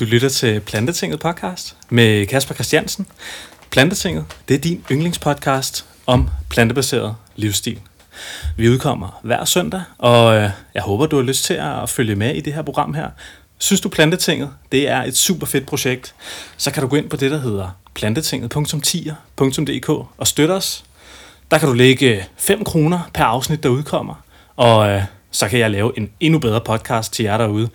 Du lytter til Plantetinget podcast med Kasper Christiansen. Plantetinget, det er din yndlingspodcast om plantebaseret livsstil. Vi udkommer hver søndag, og øh, jeg håber, du har lyst til at følge med i det her program her. Synes du Plantetinget, det er et super fedt projekt, så kan du gå ind på det, der hedder plantetinget.tier.dk og støtte os. Der kan du lægge 5 kroner per afsnit, der udkommer, og øh, så kan jeg lave en endnu bedre podcast til jer derude.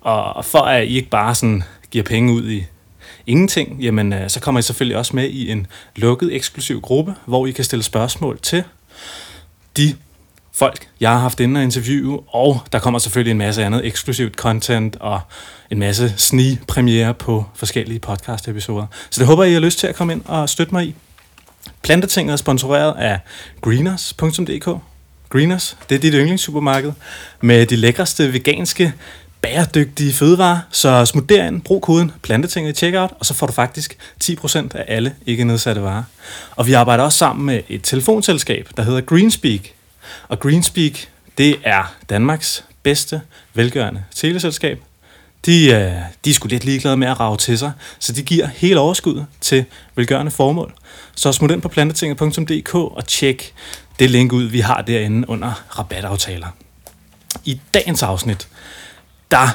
Og for at I ikke bare sådan giver penge ud i ingenting, jamen øh, så kommer I selvfølgelig også med i en lukket, eksklusiv gruppe, hvor I kan stille spørgsmål til de folk, jeg har haft inde og interviewe, og der kommer selvfølgelig en masse andet eksklusivt content og en masse snige-premiere på forskellige podcast-episoder. Så det håber I har lyst til at komme ind og støtte mig i. Plantetinget er sponsoreret af greeners.dk. Greeners, det er dit yndlingssupermarked med de lækreste veganske bæredygtige fødevarer, så smut derind, brug koden plantetinget i checkout, og så får du faktisk 10% af alle ikke nedsatte varer. Og vi arbejder også sammen med et telefonselskab, der hedder Greenspeak. Og Greenspeak, det er Danmarks bedste velgørende teleselskab. De, øh, de er sgu lidt ligeglade med at rave til sig, så de giver hele overskuddet til velgørende formål. Så smut ind på plantetinget.dk og tjek det link ud, vi har derinde under rabataftaler. I dagens afsnit, der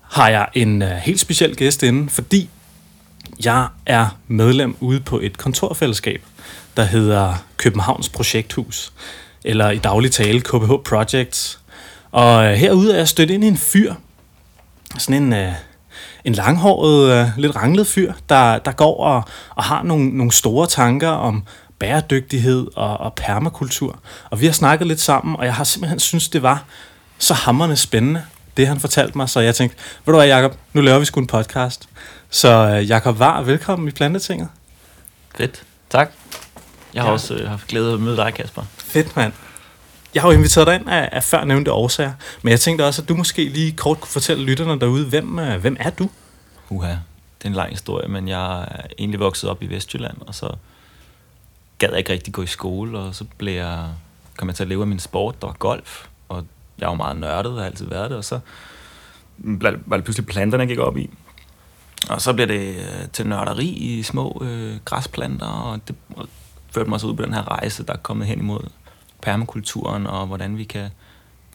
har jeg en øh, helt speciel gæst inde, fordi jeg er medlem ude på et kontorfællesskab, der hedder Københavns Projekthus, eller i daglig tale KBH Projects. Og øh, herude er jeg stødt ind i en fyr, sådan en, øh, en langhåret, lidt ranglet fyr, der, der går og, og har nogle, nogle store tanker om bæredygtighed og, og permakultur. Og vi har snakket lidt sammen, og jeg har simpelthen synes det var så hammerne spændende det han fortalte mig, så jeg tænkte, ved du hvad Jacob, nu laver vi sgu en podcast. Så uh, Jacob var velkommen i Plantetinget. Fedt, tak. Jeg har ja. også øh, haft glæde af at møde dig, Kasper. Fedt, mand. Jeg har jo inviteret dig ind af, af før nævnte årsager, men jeg tænkte også, at du måske lige kort kunne fortælle lytterne derude, hvem, uh, hvem er du? Uha, det er en lang historie, men jeg er egentlig vokset op i Vestjylland, og så gad jeg ikke rigtig gå i skole, og så blev jeg, kom jeg til at leve af min sport, der var golf, og jeg var meget nørdet, og har altid været det, og så var det pludselig planterne, jeg gik op i. Og så blev det øh, til nørderi i små øh, græsplanter, og det førte mig så ud på den her rejse, der er kommet hen imod permakulturen, og hvordan vi kan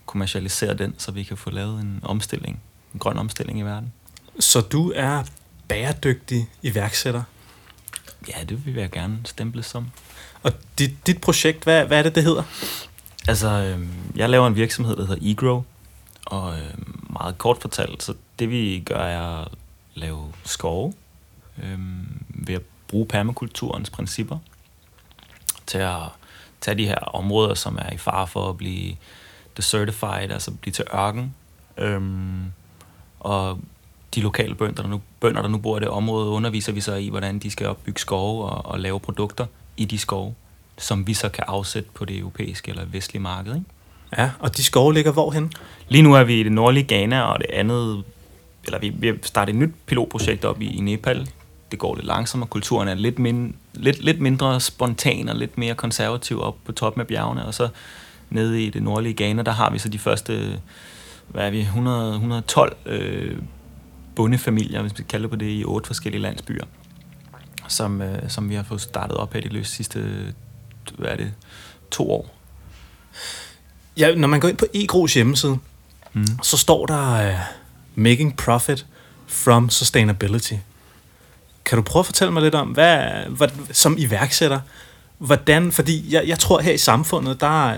kommercialisere den, så vi kan få lavet en omstilling, en grøn omstilling i verden. Så du er bæredygtig iværksætter? Ja, det vil jeg gerne stemple som. Og dit, dit projekt, hvad, hvad er det, det hedder? Altså, øh, jeg laver en virksomhed, der hedder eGrow, og øh, meget kort fortalt, så det vi gør er at lave skove øh, ved at bruge permakulturens principper til at tage de her områder, som er i fare for at blive desertified, altså blive til ørken, øh, og de lokale bønder der, nu, bønder, der nu bor i det område, underviser vi så i, hvordan de skal opbygge skove og, og lave produkter i de skove som vi så kan afsætte på det europæiske eller vestlige marked. Ikke? Ja, og de skove ligger hvorhen? Lige nu er vi i det nordlige Ghana, og det andet, eller vi, vi har startet et nyt pilotprojekt op i, i Nepal. Det går lidt langsomt, og kulturen er lidt, min, lidt, lidt mindre spontan og lidt mere konservativ op på toppen af bjergene. Og så nede i det nordlige Ghana, der har vi så de første, hvad er vi, 100, 112 øh, bondefamilier, hvis vi kalder det på det, i otte forskellige landsbyer, som, øh, som vi har fået startet op her de løse sidste hvad er det, to år. Ja, når man går ind på eGros hjemmeside, mm. så står der uh, Making Profit from Sustainability. Kan du prøve at fortælle mig lidt om, hvad, hvad som iværksætter, hvordan, fordi jeg, jeg tror her i samfundet, der,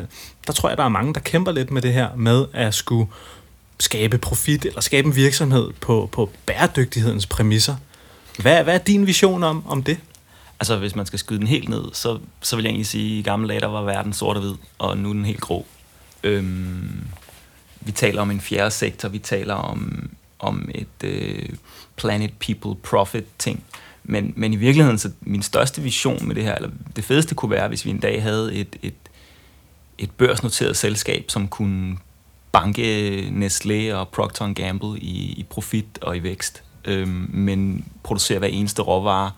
der tror jeg, der er mange, der kæmper lidt med det her med at skulle skabe profit eller skabe en virksomhed på, på bæredygtighedens præmisser. Hvad, hvad er din vision om, om det? Altså, hvis man skal skyde den helt ned, så, så vil jeg egentlig sige, at i gamle dage, der var verden sort og hvid, og nu er den helt grå. Øhm, vi taler om en fjerde sektor, vi taler om, om et øh, planet, people, profit ting. Men, men i virkeligheden, så min største vision med det her, eller det fedeste kunne være, hvis vi en dag havde et, et, et børsnoteret selskab, som kunne banke Nestlé og Procter Gamble i, i profit og i vækst, øhm, men producere hver eneste råvare,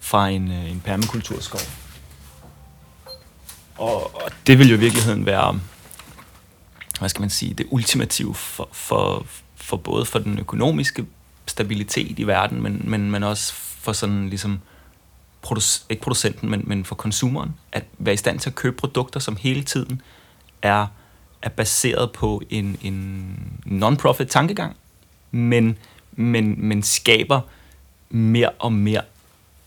fra en, øh, en permakulturskov. Og, og det vil jo i virkeligheden være, hvad skal man sige, det ultimative for, for, for både for den økonomiske stabilitet i verden, men, men, men også for sådan ligesom, produc- ikke producenten, men, men for konsumeren, at være i stand til at købe produkter, som hele tiden er, er baseret på en, en non-profit tankegang, men, men, men skaber mere og mere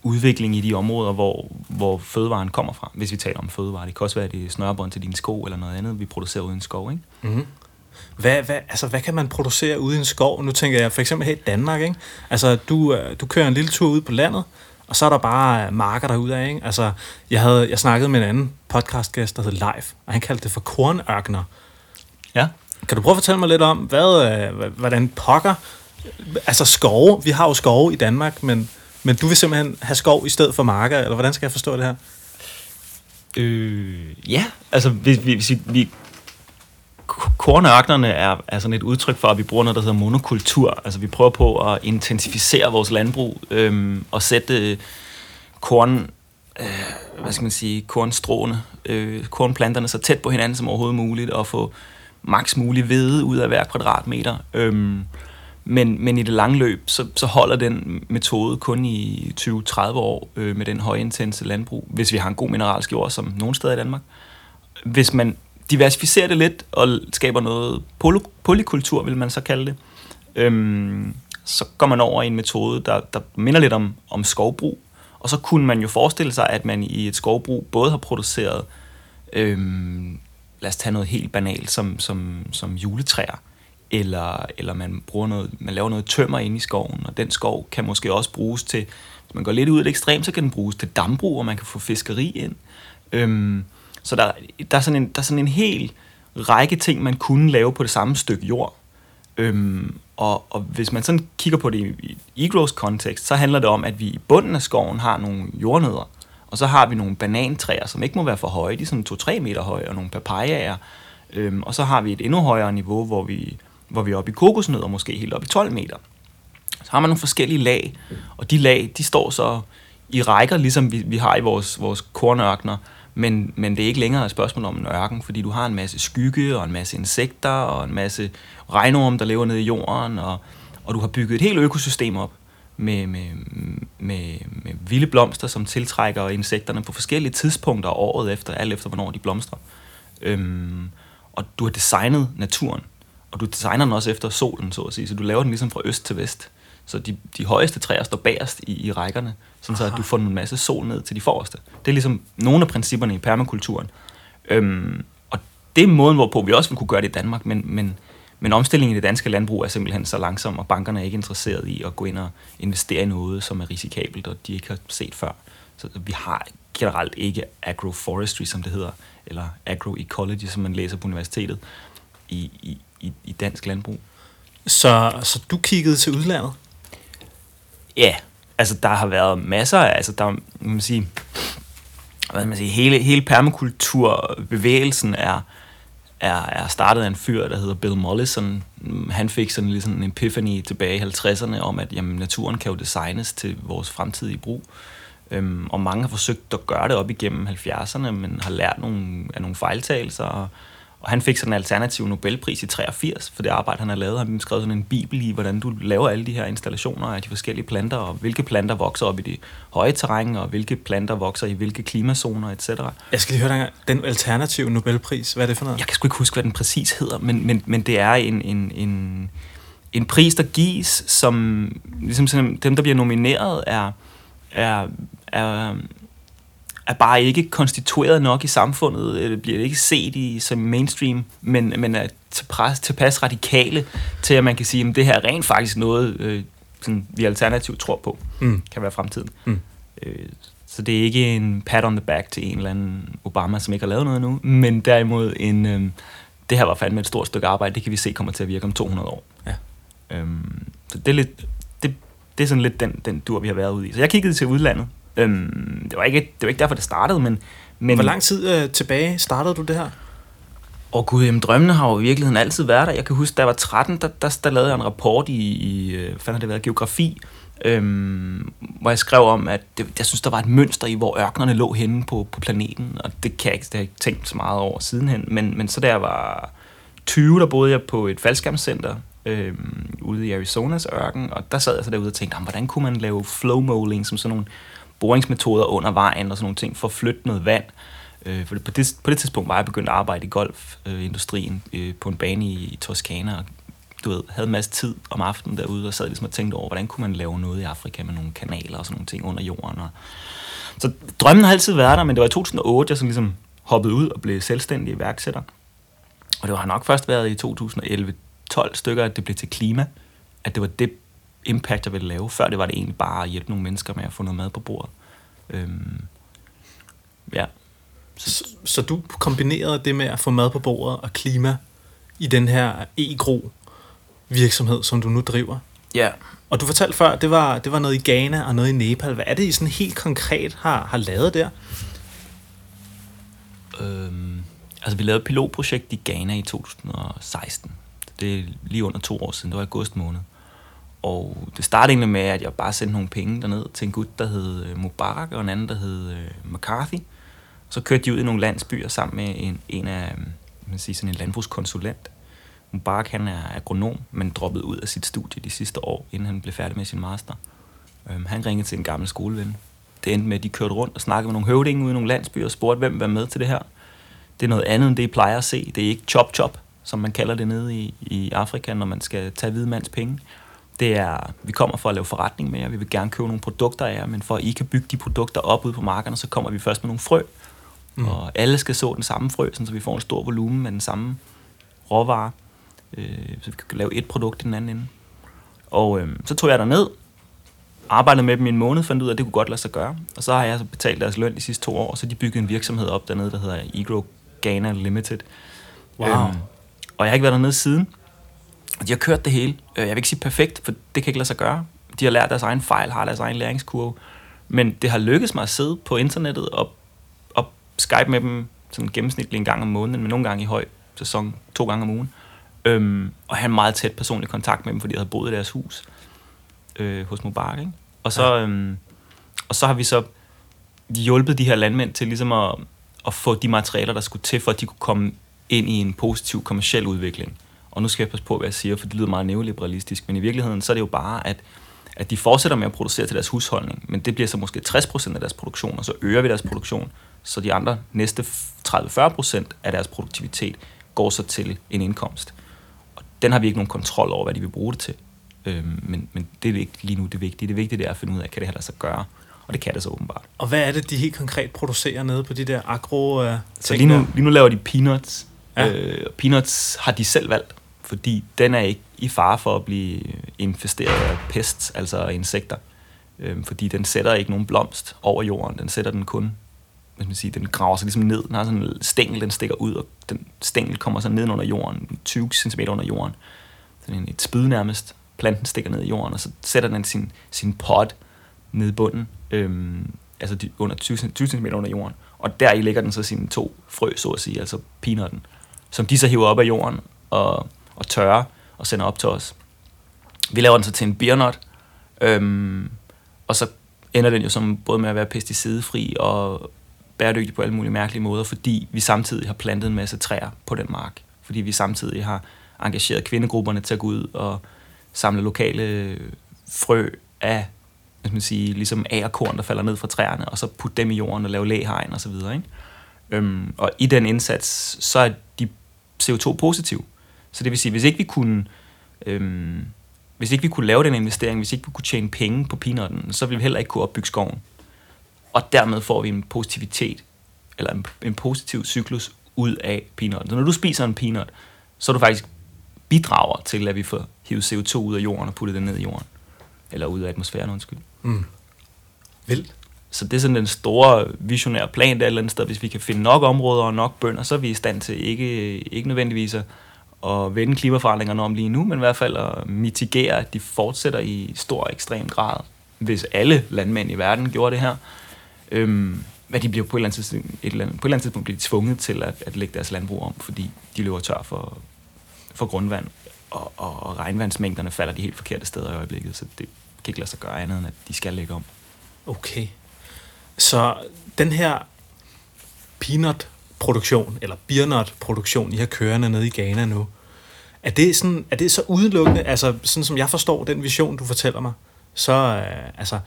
udvikling i de områder, hvor, hvor fødevaren kommer fra, hvis vi taler om fødevare. Det kan også være, at det er snørebånd til dine sko eller noget andet, vi producerer uden skov. Ikke? Mm-hmm. Hvad, hvad, altså, hvad kan man producere ude i en skov? Nu tænker jeg for eksempel her i Danmark. Ikke? Altså, du, øh, du kører en lille tur ud på landet, og så er der bare marker derude af. Ikke? Altså, jeg, havde, jeg snakkede med en anden podcastgæst, der hed Live, og han kaldte det for kornørkner. Ja. Kan du prøve at fortælle mig lidt om, hvad, øh, hvordan pokker, altså skove, vi har jo skove i Danmark, men, men du vil simpelthen have skov i stedet for marker, eller hvordan skal jeg forstå det her? Øh, ja, altså hvis, hvis vi, vi kornørknerne er, er sådan et udtryk for, at vi bruger noget, der hedder monokultur. Altså vi prøver på at intensificere vores landbrug øhm, og sætte øh, korn, øh, hvad skal man sige, kornstråene, øh, kornplanterne så tæt på hinanden som overhovedet muligt og få maks mulig hvede ud af hver kvadratmeter. Øhm, men, men i det lange løb, så, så holder den metode kun i 20-30 år øh, med den højintense landbrug, hvis vi har en god mineralsk jord, som nogle steder i Danmark. Hvis man diversificerer det lidt og skaber noget poly- polykultur, vil man så kalde det, øhm, så går man over i en metode, der, der minder lidt om, om skovbrug. Og så kunne man jo forestille sig, at man i et skovbrug både har produceret, øhm, lad os tage noget helt banalt, som, som, som juletræer, eller, eller man, bruger noget, man laver noget tømmer ind i skoven, og den skov kan måske også bruges til, hvis man går lidt ud af det ekstrem, så kan den bruges til dambrug, og man kan få fiskeri ind. Øhm, så der, der, er sådan en, der er sådan en hel række ting, man kunne lave på det samme stykke jord. Øhm, og, og hvis man sådan kigger på det i, i e-growth kontekst, så handler det om, at vi i bunden af skoven har nogle jordnødder, og så har vi nogle banantræer, som ikke må være for høje, de er sådan 2-3 meter høje, og nogle papayaer. Øhm, og så har vi et endnu højere niveau, hvor vi, hvor vi er oppe i kokosnødder, måske helt op i 12 meter. Så har man nogle forskellige lag, og de lag, de står så i rækker, ligesom vi, vi har i vores, vores kornørkner, men, men det er ikke længere et spørgsmål om en ørken, fordi du har en masse skygge og en masse insekter og en masse regnorm, der lever nede i jorden, og, og du har bygget et helt økosystem op med, med, med, med vilde blomster, som tiltrækker insekterne på forskellige tidspunkter året efter, alt efter hvornår de blomstrer. Øhm, og du har designet naturen, og du designer den også efter solen, så at sige, så du laver den ligesom fra øst til vest. Så de, de højeste træer står bagerst i, i rækkerne, sådan så at du får en masse sol ned til de forreste. Det er ligesom nogle af principperne i permakulturen. Øhm, og det er måden, hvorpå vi også vil kunne gøre det i Danmark, men, men, men omstillingen i det danske landbrug er simpelthen så langsom, og bankerne er ikke interesseret i at gå ind og investere i noget, som er risikabelt, og de ikke har set før. Så vi har generelt ikke agroforestry, som det hedder, eller agroecology, som man læser på universitetet, i, i, i, i dansk landbrug. Så, så du kiggede til udlandet? Ja, altså der har været masser af, altså der, man sige, hvad man sige, hele, hele permakulturbevægelsen er, er, er startet af en fyr, der hedder Bill Mollison. Han fik sådan ligesom en epiphany tilbage i 50'erne om, at jamen, naturen kan jo designes til vores fremtidige brug. Øhm, og mange har forsøgt at gøre det op igennem 70'erne, men har lært nogle, af nogle fejltagelser, og, og han fik sådan en alternativ Nobelpris i 83 for det arbejde, han har lavet. Han har skrevet sådan en bibel i, hvordan du laver alle de her installationer af de forskellige planter, og hvilke planter vokser op i de høje terræn, og hvilke planter vokser i hvilke klimazoner, etc. Jeg skal lige høre dig den alternative Nobelpris. Hvad er det for noget? Jeg kan sgu ikke huske, hvad den præcis hedder, men, men, men det er en, en, en, en pris, der gives, som ligesom sådan, dem, der bliver nomineret, er, er, er er bare ikke konstitueret nok i samfundet, eller bliver ikke set i som mainstream, men, men er tilpas, tilpas radikale til, at man kan sige, at det her er rent faktisk noget, øh, sådan, vi alternativt tror på, mm. kan være fremtiden. Mm. Øh, så det er ikke en pat on the back til en eller anden Obama, som ikke har lavet noget nu, men derimod en, øh, det her var fandme et stort stykke arbejde, det kan vi se kommer til at virke om 200 år. Ja. Øhm, så det er, lidt, det, det er sådan lidt den, den dur, vi har været ude i. Så jeg kiggede til udlandet, Øhm, det, var ikke, det var ikke derfor, det startede, men... men Hvor lang tid øh, tilbage startede du det her? Oh, gud, jamen, drømmene har jo i virkeligheden altid været der. Jeg kan huske, da jeg var 13, der, der, der lavede jeg en rapport i, i øh, har det været, geografi, øhm, hvor jeg skrev om, at det, jeg synes, der var et mønster i, hvor ørkenerne lå henne på, på planeten, og det kan jeg ikke, det har jeg ikke tænkt så meget over sidenhen. Men, men så da jeg var 20, der boede jeg på et faldskærmscenter øh, ude i Arizonas ørken, og der sad jeg så derude og tænkte, hvordan kunne man lave flow som sådan nogle boringsmetoder under vejen og sådan nogle ting for at flytte noget vand. Øh, for på det, på det tidspunkt var jeg begyndt at arbejde i golfindustrien øh, på en bane i, i Toskana, og du ved, havde en masse tid om aftenen derude, og sad ligesom og tænkte over, hvordan kunne man lave noget i Afrika med nogle kanaler og sådan nogle ting under jorden. Og så drømmen har altid været der, men det var i 2008, jeg sådan ligesom hoppede ud og blev selvstændig iværksætter. Og det har nok først været i 2011-12 stykker, at det blev til klima. At det var det impact, jeg ville lave. Før det var det egentlig bare at hjælpe nogle mennesker med at få noget mad på bordet. Øhm, ja. Så, så, så du kombinerede det med at få mad på bordet og klima i den her e-gro virksomhed, som du nu driver? Ja. Og du fortalte før, det var, det var noget i Ghana og noget i Nepal. Hvad er det, I sådan helt konkret har, har lavet der? Øhm, altså, vi lavede et pilotprojekt i Ghana i 2016. Det er lige under to år siden. Det var august måned. Og det startede egentlig med, at jeg bare sendte nogle penge derned til en gut, der hed øh, Mubarak, og en anden, der hed øh, McCarthy. Så kørte de ud i nogle landsbyer sammen med en, en af øh, man siger, sådan en landbrugskonsulent. Mubarak han er agronom, men droppet ud af sit studie de sidste år, inden han blev færdig med sin master. Øhm, han ringede til en gammel skoleven. Det endte med, at de kørte rundt og snakkede med nogle høvdinge ude i nogle landsbyer og spurgte, hvem var med til det her. Det er noget andet, end det I plejer at se. Det er ikke chop-chop, som man kalder det nede i, i Afrika, når man skal tage hvidmands penge. Det er, vi kommer for at lave forretning med jer, vi vil gerne købe nogle produkter af jer, men for at I kan bygge de produkter op ude på markederne, så kommer vi først med nogle frø. Mm. Og alle skal så den samme frø, så vi får en stor volumen med den samme råvare øh, så vi kan lave et produkt i den anden ende. Og øh, så tog jeg der ned, arbejdede med dem i en måned, fandt ud af, at det kunne godt lade sig gøre. Og så har jeg så betalt deres løn de sidste to år, og så de bygget en virksomhed op dernede, der hedder Egro Ghana Limited. Wow. Øhm, og jeg har ikke været dernede siden. De har kørt det hele. Øh, jeg vil ikke sige perfekt, for det kan ikke lade sig gøre. De har lært deres egen fejl, har deres egen læringskurve. Men det har lykkedes mig at sidde på internettet og, og Skype med dem sådan gennemsnitligt en gang om måneden, men nogle gange i høj sæson, to gange om ugen. Øhm, og have en meget tæt personlig kontakt med dem, fordi jeg havde boet i deres hus øh, hos Mubarak. Ikke? Og, så, ja. øhm, og så har vi så hjulpet de her landmænd til ligesom at, at få de materialer, der skulle til, for at de kunne komme ind i en positiv kommersiel udvikling. Og nu skal jeg passe på, hvad jeg siger, for det lyder meget neoliberalistisk, men i virkeligheden så er det jo bare, at, at de fortsætter med at producere til deres husholdning, men det bliver så måske 60% af deres produktion, og så øger vi deres produktion, så de andre næste 30-40% af deres produktivitet går så til en indkomst den har vi ikke nogen kontrol over, hvad de vil bruge det til. Øhm, men, men det er ikke lige nu det vigtige. Det vigtige det er at finde ud af, kan det her lade sig gøre? Og det kan det så åbenbart. Og hvad er det, de helt konkret producerer nede på de der agro uh, Så lige nu, lige nu laver de peanuts. Ja. Øh, og peanuts har de selv valgt, fordi den er ikke i fare for at blive infesteret af pest, altså insekter. Øh, fordi den sætter ikke nogen blomst over jorden. Den sætter den kun hvis man siger, den graver sig ligesom ned. Den har sådan en stængel, den stikker ud, og den stængel kommer så ned under jorden, 20 cm under jorden. Sådan et spyd nærmest. Planten stikker ned i jorden, og så sætter den sin, sin pot ned i bunden, øhm, altså under 20, 20 cm under jorden. Og der i ligger den så sine to frø, så at sige, altså peanutten, som de så hiver op af jorden og, og tørre og sender op til os. Vi laver den så til en beernut, øhm, og så ender den jo som både med at være pesticidfri og bæredygtig på alle mulige mærkelige måder, fordi vi samtidig har plantet en masse træer på den mark. Fordi vi samtidig har engageret kvindegrupperne til at gå ud og samle lokale frø af, hvad man sige, ligesom agerkorn, der falder ned fra træerne, og så putte dem i jorden og lave læhegn og så videre. Ikke? Øhm, og i den indsats, så er de CO2-positive. Så det vil sige, hvis ikke vi kunne, øhm, hvis ikke vi kunne lave den investering, hvis ikke vi kunne tjene penge på peanutten, så ville vi heller ikke kunne opbygge skoven og dermed får vi en positivitet, eller en, en positiv cyklus ud af peanutten. Så når du spiser en peanut, så er du faktisk bidrager til, at vi får hivet CO2 ud af jorden og puttet det ned i jorden. Eller ud af atmosfæren, undskyld. Mm. Vildt. Så det er sådan den store visionære plan, der er et eller andet sted. Hvis vi kan finde nok områder og nok bønder, så er vi i stand til ikke, ikke nødvendigvis at, at vende klimaforandringerne om lige nu, men i hvert fald at mitigere, at de fortsætter i stor ekstrem grad. Hvis alle landmænd i verden gjorde det her, Øhm, hvad de bliver på et eller andet tidspunkt, et eller andet, på et eller andet tidspunkt bliver de tvunget til at, at lægge deres landbrug om, fordi de løber tør for, for grundvand, og, og, og regnvandsmængderne falder de helt forkerte steder i øjeblikket, så det kan ikke lade sig gøre andet, end at de skal lægge om. Okay. Så den her peanut produktion, eller birnot produktion, I har kørende nede i Ghana nu, Er det, sådan, er det så udelukkende, altså sådan som jeg forstår den vision, du fortæller mig, så øh, altså,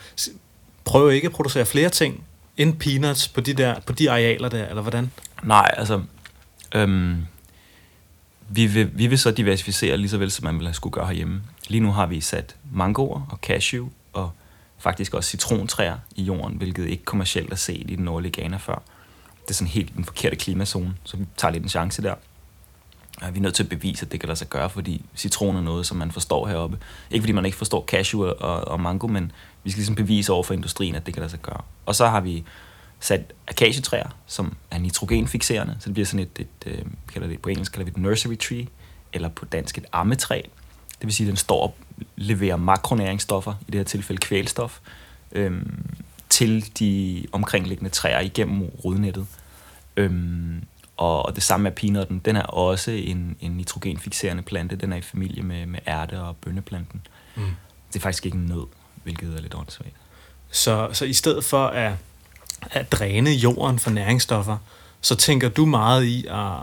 prøv ikke at producere flere ting end peanuts på de, der, på de arealer der, eller hvordan? Nej, altså... Øhm, vi, vil, vi vil så diversificere lige så vel, som man ville skulle gøre herhjemme. Lige nu har vi sat mangoer og cashew og faktisk også citrontræer i jorden, hvilket ikke kommercielt er set i den nordlige Ghana før. Det er sådan helt den forkerte klimazone, så vi tager lidt en chance der. Ja, vi er nødt til at bevise, at det kan lade sig gøre, fordi citron er noget, som man forstår heroppe. Ikke fordi man ikke forstår cashew og, og mango, men vi skal ligesom bevise over for industrien, at det kan lade sig gøre. Og så har vi sat akacietræer, som er nitrogenfixerende, så det bliver sådan et, et øh, vi kalder det, på engelsk kalder vi det nursery tree, eller på dansk et ammetræ. Det vil sige, at den står og leverer makronæringsstoffer, i det her tilfælde kvælstof, øhm, til de omkringliggende træer igennem rodnettet. Øhm, og, det samme med peanutten. Den er også en, en nitrogenfixerende plante. Den er i familie med, med ærte- og bønneplanten. Mm. Det er faktisk ikke en nød, hvilket er lidt åndssvagt. Så, så i stedet for at, at dræne jorden for næringsstoffer, så tænker du meget i at,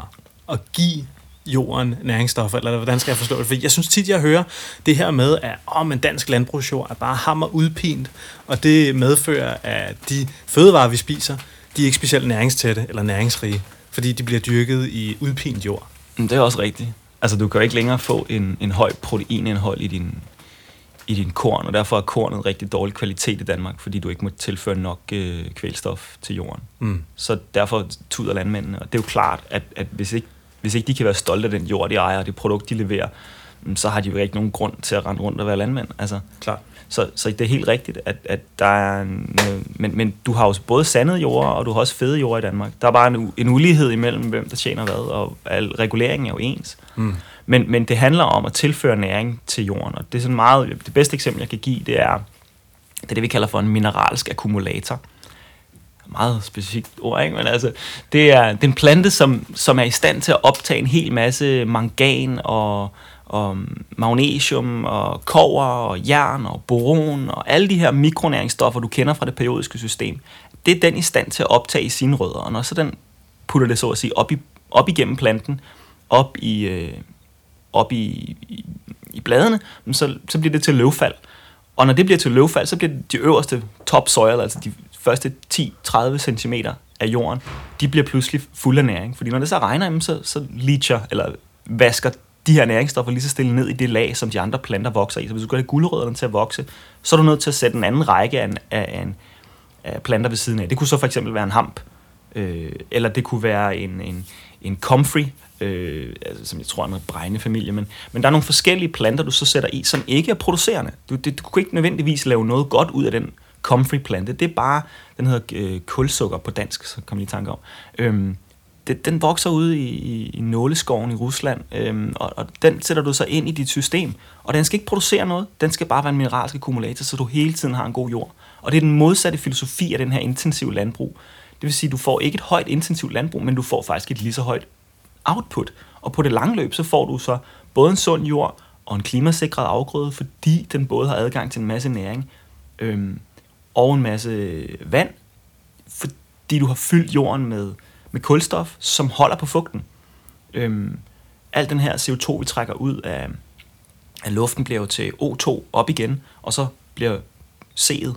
at give jorden næringsstoffer, eller hvordan skal jeg forstå det? For jeg synes tit, jeg hører det her med, at oh, men dansk landbrugsjord er bare hammer udpint, og det medfører, at de fødevarer, vi spiser, de er ikke specielt næringstætte eller næringsrige, fordi de bliver dyrket i udpint jord. Men det er også rigtigt. Altså, du kan jo ikke længere få en, en høj proteinindhold i din, i din korn, og derfor er kornet rigtig dårlig kvalitet i Danmark, fordi du ikke må tilføre nok øh, kvælstof til jorden. Mm. Så derfor tuder landmændene, og det er jo klart, at, at hvis, ikke, hvis ikke de kan være stolte af den jord, de ejer, og det produkt, de leverer, mm, så har de jo ikke nogen grund til at rende rundt og være landmænd. Altså, Klart. så, så det er helt rigtigt, at, at der er en, øh, men, men du har jo både sandede jorder, og du har også fede jorder i Danmark. Der er bare en, en ulighed imellem, hvem der tjener hvad, og al reguleringen er jo ens. Mm. Men, men det handler om at tilføre næring til jorden, og det er sådan meget, det bedste eksempel, jeg kan give, det er, det er det, vi kalder for en mineralsk akkumulator. Meget specifikt ord, ikke? Men altså, det er, det er en plante, som, som er i stand til at optage en hel masse mangan og, og magnesium og kover og jern og boron og alle de her mikronæringsstoffer, du kender fra det periodiske system. Det er den i stand til at optage i sine rødder, og når så den putter det så at sige op, i, op igennem planten, op i, øh, op i, i, i bladene, så, så bliver det til løvfald. Og når det bliver til løvfald, så bliver det de øverste topsoil, altså de første 10-30 cm af jorden, de bliver pludselig fuld af næring. Fordi når det så regner, så, så leacher, eller vasker de her næringsstoffer lige så stille ned i det lag, som de andre planter vokser i. Så hvis du gør det guldrødderne til at vokse, så er du nødt til at sætte en anden række af, en, af, en, af planter ved siden af. Det kunne så for eksempel være en hamp, øh, eller det kunne være en, en, en comfrey, øh, altså, som jeg tror er noget bregnefamilie, men, men der er nogle forskellige planter, du så sætter i, som ikke er producerende. Du, det, du kan ikke nødvendigvis lave noget godt ud af den comfrey plante. Det er bare, den hedder øh, kulsukker på dansk, så kom lige i tanke om. Øhm, det, den vokser ude i, i, i nåleskoven i Rusland, øhm, og, og den sætter du så ind i dit system. Og den skal ikke producere noget, den skal bare være en mineralsk akkumulator, så du hele tiden har en god jord. Og det er den modsatte filosofi af den her intensive landbrug. Det vil sige, at du får ikke et højt intensivt landbrug, men du får faktisk et lige så højt output. Og på det lange løb, så får du så både en sund jord og en klimasikret afgrøde, fordi den både har adgang til en masse næring øhm, og en masse vand, fordi du har fyldt jorden med, med kulstof, som holder på fugten. Øhm, al den her CO2, vi trækker ud af, af luften, bliver jo til O2 op igen, og så bliver C'et,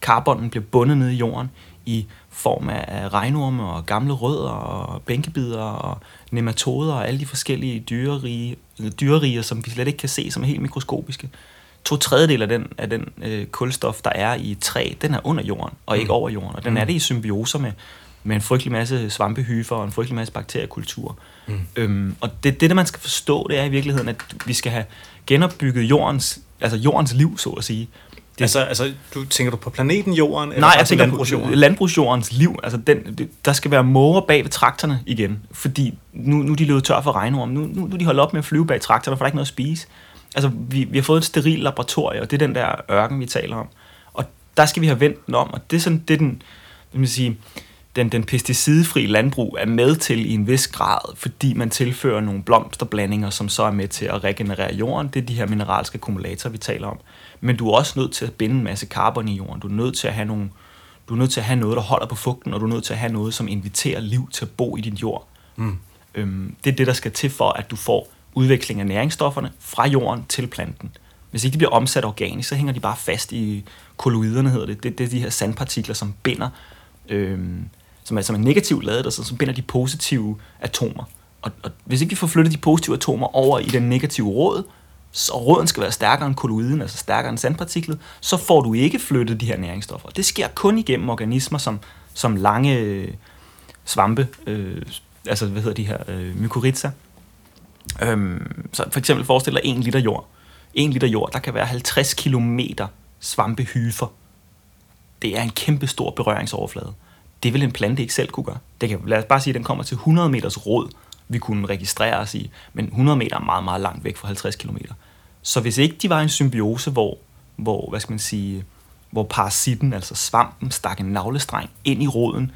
karbonen, bliver bundet ned i jorden i form af regnorme og gamle rødder og bænkebider og nematoder og alle de forskellige dyrerige, dyreriger, som vi slet ikke kan se, som er helt mikroskopiske. To tredjedel af den, af den øh, kulstof, der er i træ, den er under jorden og ikke Mm. over jorden. Og den er det i symbioser med, med en frygtelig masse svampehyfer og en frygtelig masse bakteriekultur. Mm. Øhm, og det, det, der man skal forstå, det er i virkeligheden, at vi skal have genopbygget jordens, altså jordens liv, så at sige. Det, altså, altså, du, tænker du på planeten Jorden? eller Nej, jeg på tænker landbrugsjorden? på landbrugsjordens liv. Altså den, det, der skal være måger bag ved trakterne igen, fordi nu, nu er de løbet tør for regnorm. Nu, nu, nu er de holdt op med at flyve bag trakterne, for der er ikke noget at spise. Altså, vi, vi har fået et steril laboratorie, og det er den der ørken, vi taler om. Og der skal vi have vendt den om, og det er sådan, det er den, hvad man sige, den, den pesticidfri landbrug er med til i en vis grad, fordi man tilfører nogle blomsterblandinger, som så er med til at regenerere jorden. Det er de her mineralske akkumulatorer, vi taler om. Men du er også nødt til at binde en masse carbon i jorden. Du er nødt til at have nogle, du er nødt til at have noget, der holder på fugten, og du er nødt til at have noget, som inviterer liv til at bo i din jord. Mm. Øhm, det er det, der skal til for, at du får udveksling af næringsstofferne fra jorden til planten. Hvis ikke de bliver omsat organisk, så hænger de bare fast i kolloiderne, hedder det. Det, det er de her sandpartikler, som binder, øh, som er, som er negativt ladet, og så, som binder de positive atomer. Og, og hvis ikke vi får flyttet de positive atomer over i den negative råd, så råden skal være stærkere end kolloiden, altså stærkere end sandpartiklet, så får du ikke flyttet de her næringsstoffer. Det sker kun igennem organismer som, som lange øh, svampe, øh, altså hvad hedder de her, øh, mykorrhiza. Øhm, så for eksempel forestil dig 1 liter jord. 1 liter jord, der kan være 50 km svampehyfer. Det er en kæmpe stor berøringsoverflade. Det vil en plante ikke selv kunne gøre. Det kan, lad os bare sige, at den kommer til 100 meters råd, vi kunne registrere os i, men 100 meter er meget, meget langt væk fra 50 km. Så hvis ikke de var en symbiose, hvor, hvor hvad skal man sige, hvor parasitten, altså svampen, stak en navlestreng ind i roden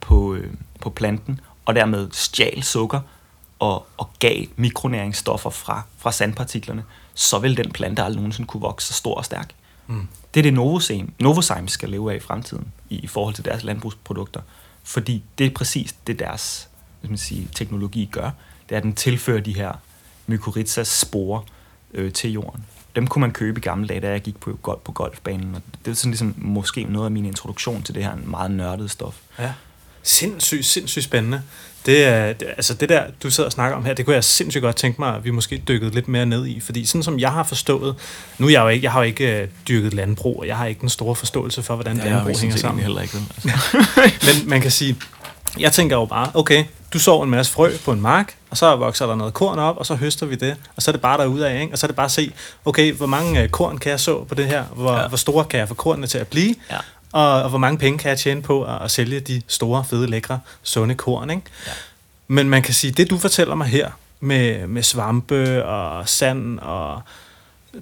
på, øh, på planten, og dermed stjal sukker og, og gav mikronæringsstoffer fra, fra sandpartiklerne, så vil den plante aldrig nogensinde kunne vokse så stor og stærk. Mm. Det er det Novozymes, Novozymes skal leve af i fremtiden, i, i forhold til deres landbrugsprodukter. Fordi det er præcis det, deres hvad man sige, teknologi gør. Det er, at den tilfører de her mykorrhizas sporer øh, til jorden. Dem kunne man købe i gamle dage, da jeg gik på, på golfbanen. Og det er sådan ligesom måske noget af min introduktion til det her meget nørdede stof. Ja. Sindssygt, sindssygt spændende. Det, er, det, altså det der, du sidder og snakker om her, det kunne jeg sindssygt godt tænke mig, at vi måske dykkede lidt mere ned i. Fordi sådan som jeg har forstået, nu er jeg jo ikke, jeg har jo ikke uh, dyrket landbrug, og jeg har ikke den store forståelse for, hvordan ja, landbrug hænger sammen. heller ikke. Altså. Men man kan sige, jeg tænker jo bare, okay, du sår en masse frø på en mark, og så vokser der noget korn op, og så høster vi det, og så er det bare derude af, ikke? og så er det bare at se, okay, hvor mange uh, korn kan jeg så på det her, hvor, ja. hvor store kan jeg få kornene til at blive, ja. Og, og hvor mange penge kan jeg tjene på at, at sælge de store, fede, lækre, sunde korn. Ikke? Ja. Men man kan sige, det du fortæller mig her, med, med svampe og sand og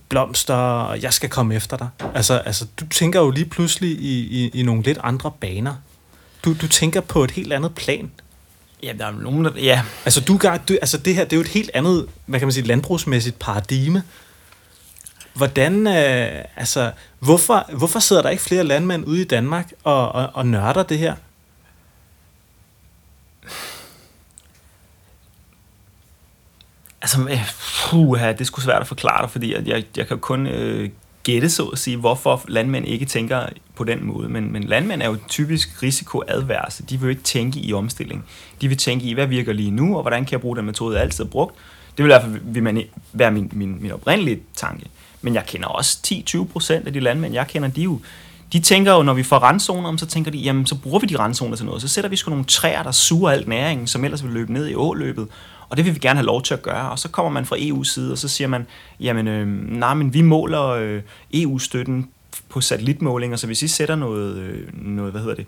blomster, og jeg skal komme efter dig. Altså, altså du tænker jo lige pludselig i, i, i nogle lidt andre baner. Du, du tænker på et helt andet plan. Ja, der er nogen, der... Ja. Altså, du, du, altså det her, det er jo et helt andet, hvad kan man sige, landbrugsmæssigt paradigme. Hvordan, øh, altså, hvorfor, hvorfor sidder der ikke flere landmænd ude i Danmark og, og, og nørder det her? Altså, puha, puh, det er sgu svært at forklare dig, fordi at jeg, jeg kan kun øh, gætte, så at sige, hvorfor landmænd ikke tænker på den måde. Men, men landmænd er jo typisk risikoadverse. De vil jo ikke tænke i omstilling. De vil tænke i, hvad virker lige nu, og hvordan kan jeg bruge den metode, jeg altid har brugt. Det vil i hvert fald vil man, være min, min, min oprindelige tanke. Men jeg kender også 10-20 procent af de landmænd, jeg kender, de jo, de tænker jo, når vi får randzoner, så tænker de, jamen så bruger vi de randzoner til noget. Så sætter vi sgu nogle træer, der suger alt næringen, som ellers vil løbe ned i åløbet. Og det vil vi gerne have lov til at gøre. Og så kommer man fra EU's side, og så siger man, jamen, øh, nej, men vi måler øh, EU-støtten på satellitmålinger, så hvis I sætter noget, øh, noget hvad hedder det,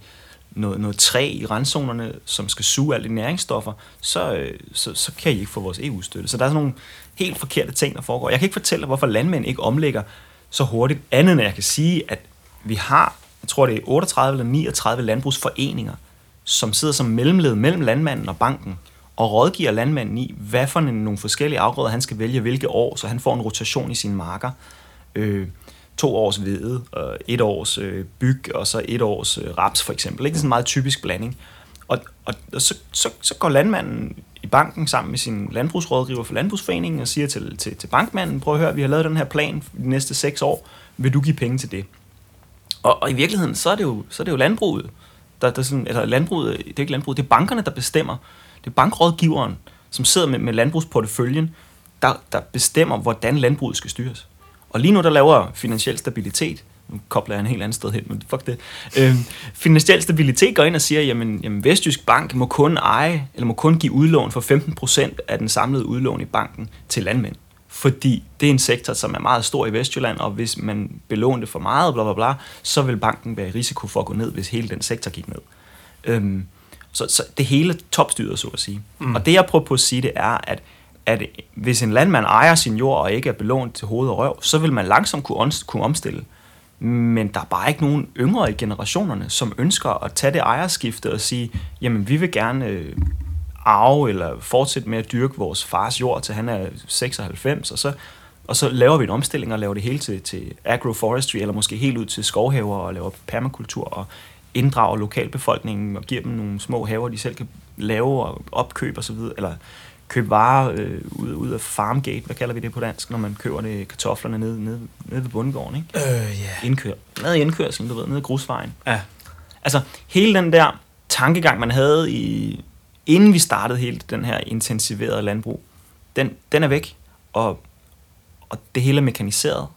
noget, noget træ i randzonerne, som skal suge alle de næringsstoffer, så, øh, så, så kan I ikke få vores EU-støtte. Så der er sådan nogle helt forkerte ting, der foregår. Jeg kan ikke fortælle hvorfor landmænd ikke omlægger så hurtigt, andet end jeg kan sige, at vi har, jeg tror det er 38 eller 39 landbrugsforeninger, som sidder som mellemled mellem landmanden og banken, og rådgiver landmanden i, hvad for nogle forskellige afgrøder han skal vælge hvilke år, så han får en rotation i sine marker. Øh, to års hvede, og et års øh, byg, og så et års øh, raps for eksempel. Ikke? Det er sådan en meget typisk blanding. Og, og, og så, så, så går landmanden i banken sammen med sin landbrugsrådgiver for Landbrugsforeningen og siger til, til, til bankmanden, prøv at høre, vi har lavet den her plan for de næste seks år, vil du give penge til det? Og, og i virkeligheden, så er det jo, så er det jo landbruget, der, der sådan, eller landbruget, det er ikke landbruget, det er bankerne, der bestemmer, det er bankrådgiveren, som sidder med, med landbrugsporteføljen, der, der bestemmer, hvordan landbruget skal styres. Og lige nu, der laver finansiel stabilitet, nu kobler jeg en helt anden sted hen, men fuck det. Øhm, finansiel stabilitet går ind og siger, jamen, jamen Vestjysk Bank må kun eje, eller må kun give udlån for 15% af den samlede udlån i banken til landmænd. Fordi det er en sektor, som er meget stor i Vestjylland, og hvis man belåner det for meget, bla bla bla, så vil banken være i risiko for at gå ned, hvis hele den sektor gik ned. Øhm, så, så det hele topstyret, så at sige. Mm. Og det, jeg prøver på at sige, det er, at, at hvis en landmand ejer sin jord og ikke er belånt til hoved og røv, så vil man langsomt kunne, kunne omstille. Men der er bare ikke nogen yngre i generationerne, som ønsker at tage det ejerskifte og sige, jamen vi vil gerne øh, arve eller fortsætte med at dyrke vores fars jord, til han er 96, og så, og så laver vi en omstilling og laver det hele til, til agroforestry, eller måske helt ud til skovhaver og laver permakultur og inddrager lokalbefolkningen og giver dem nogle små haver, de selv kan lave og opkøbe osv., eller købe varer øh, ud, ud af farmgate, hvad kalder vi det på dansk, når man køber det kartoflerne nede, nede, nede ved bundgården, ikke? Øh, ja. Indkør, nede i indkørselen, du ved, nede i grusvejen. Ja. Altså, hele den der tankegang, man havde i, inden vi startede hele den her intensiverede landbrug, den, den er væk, og, og det hele er mekaniseret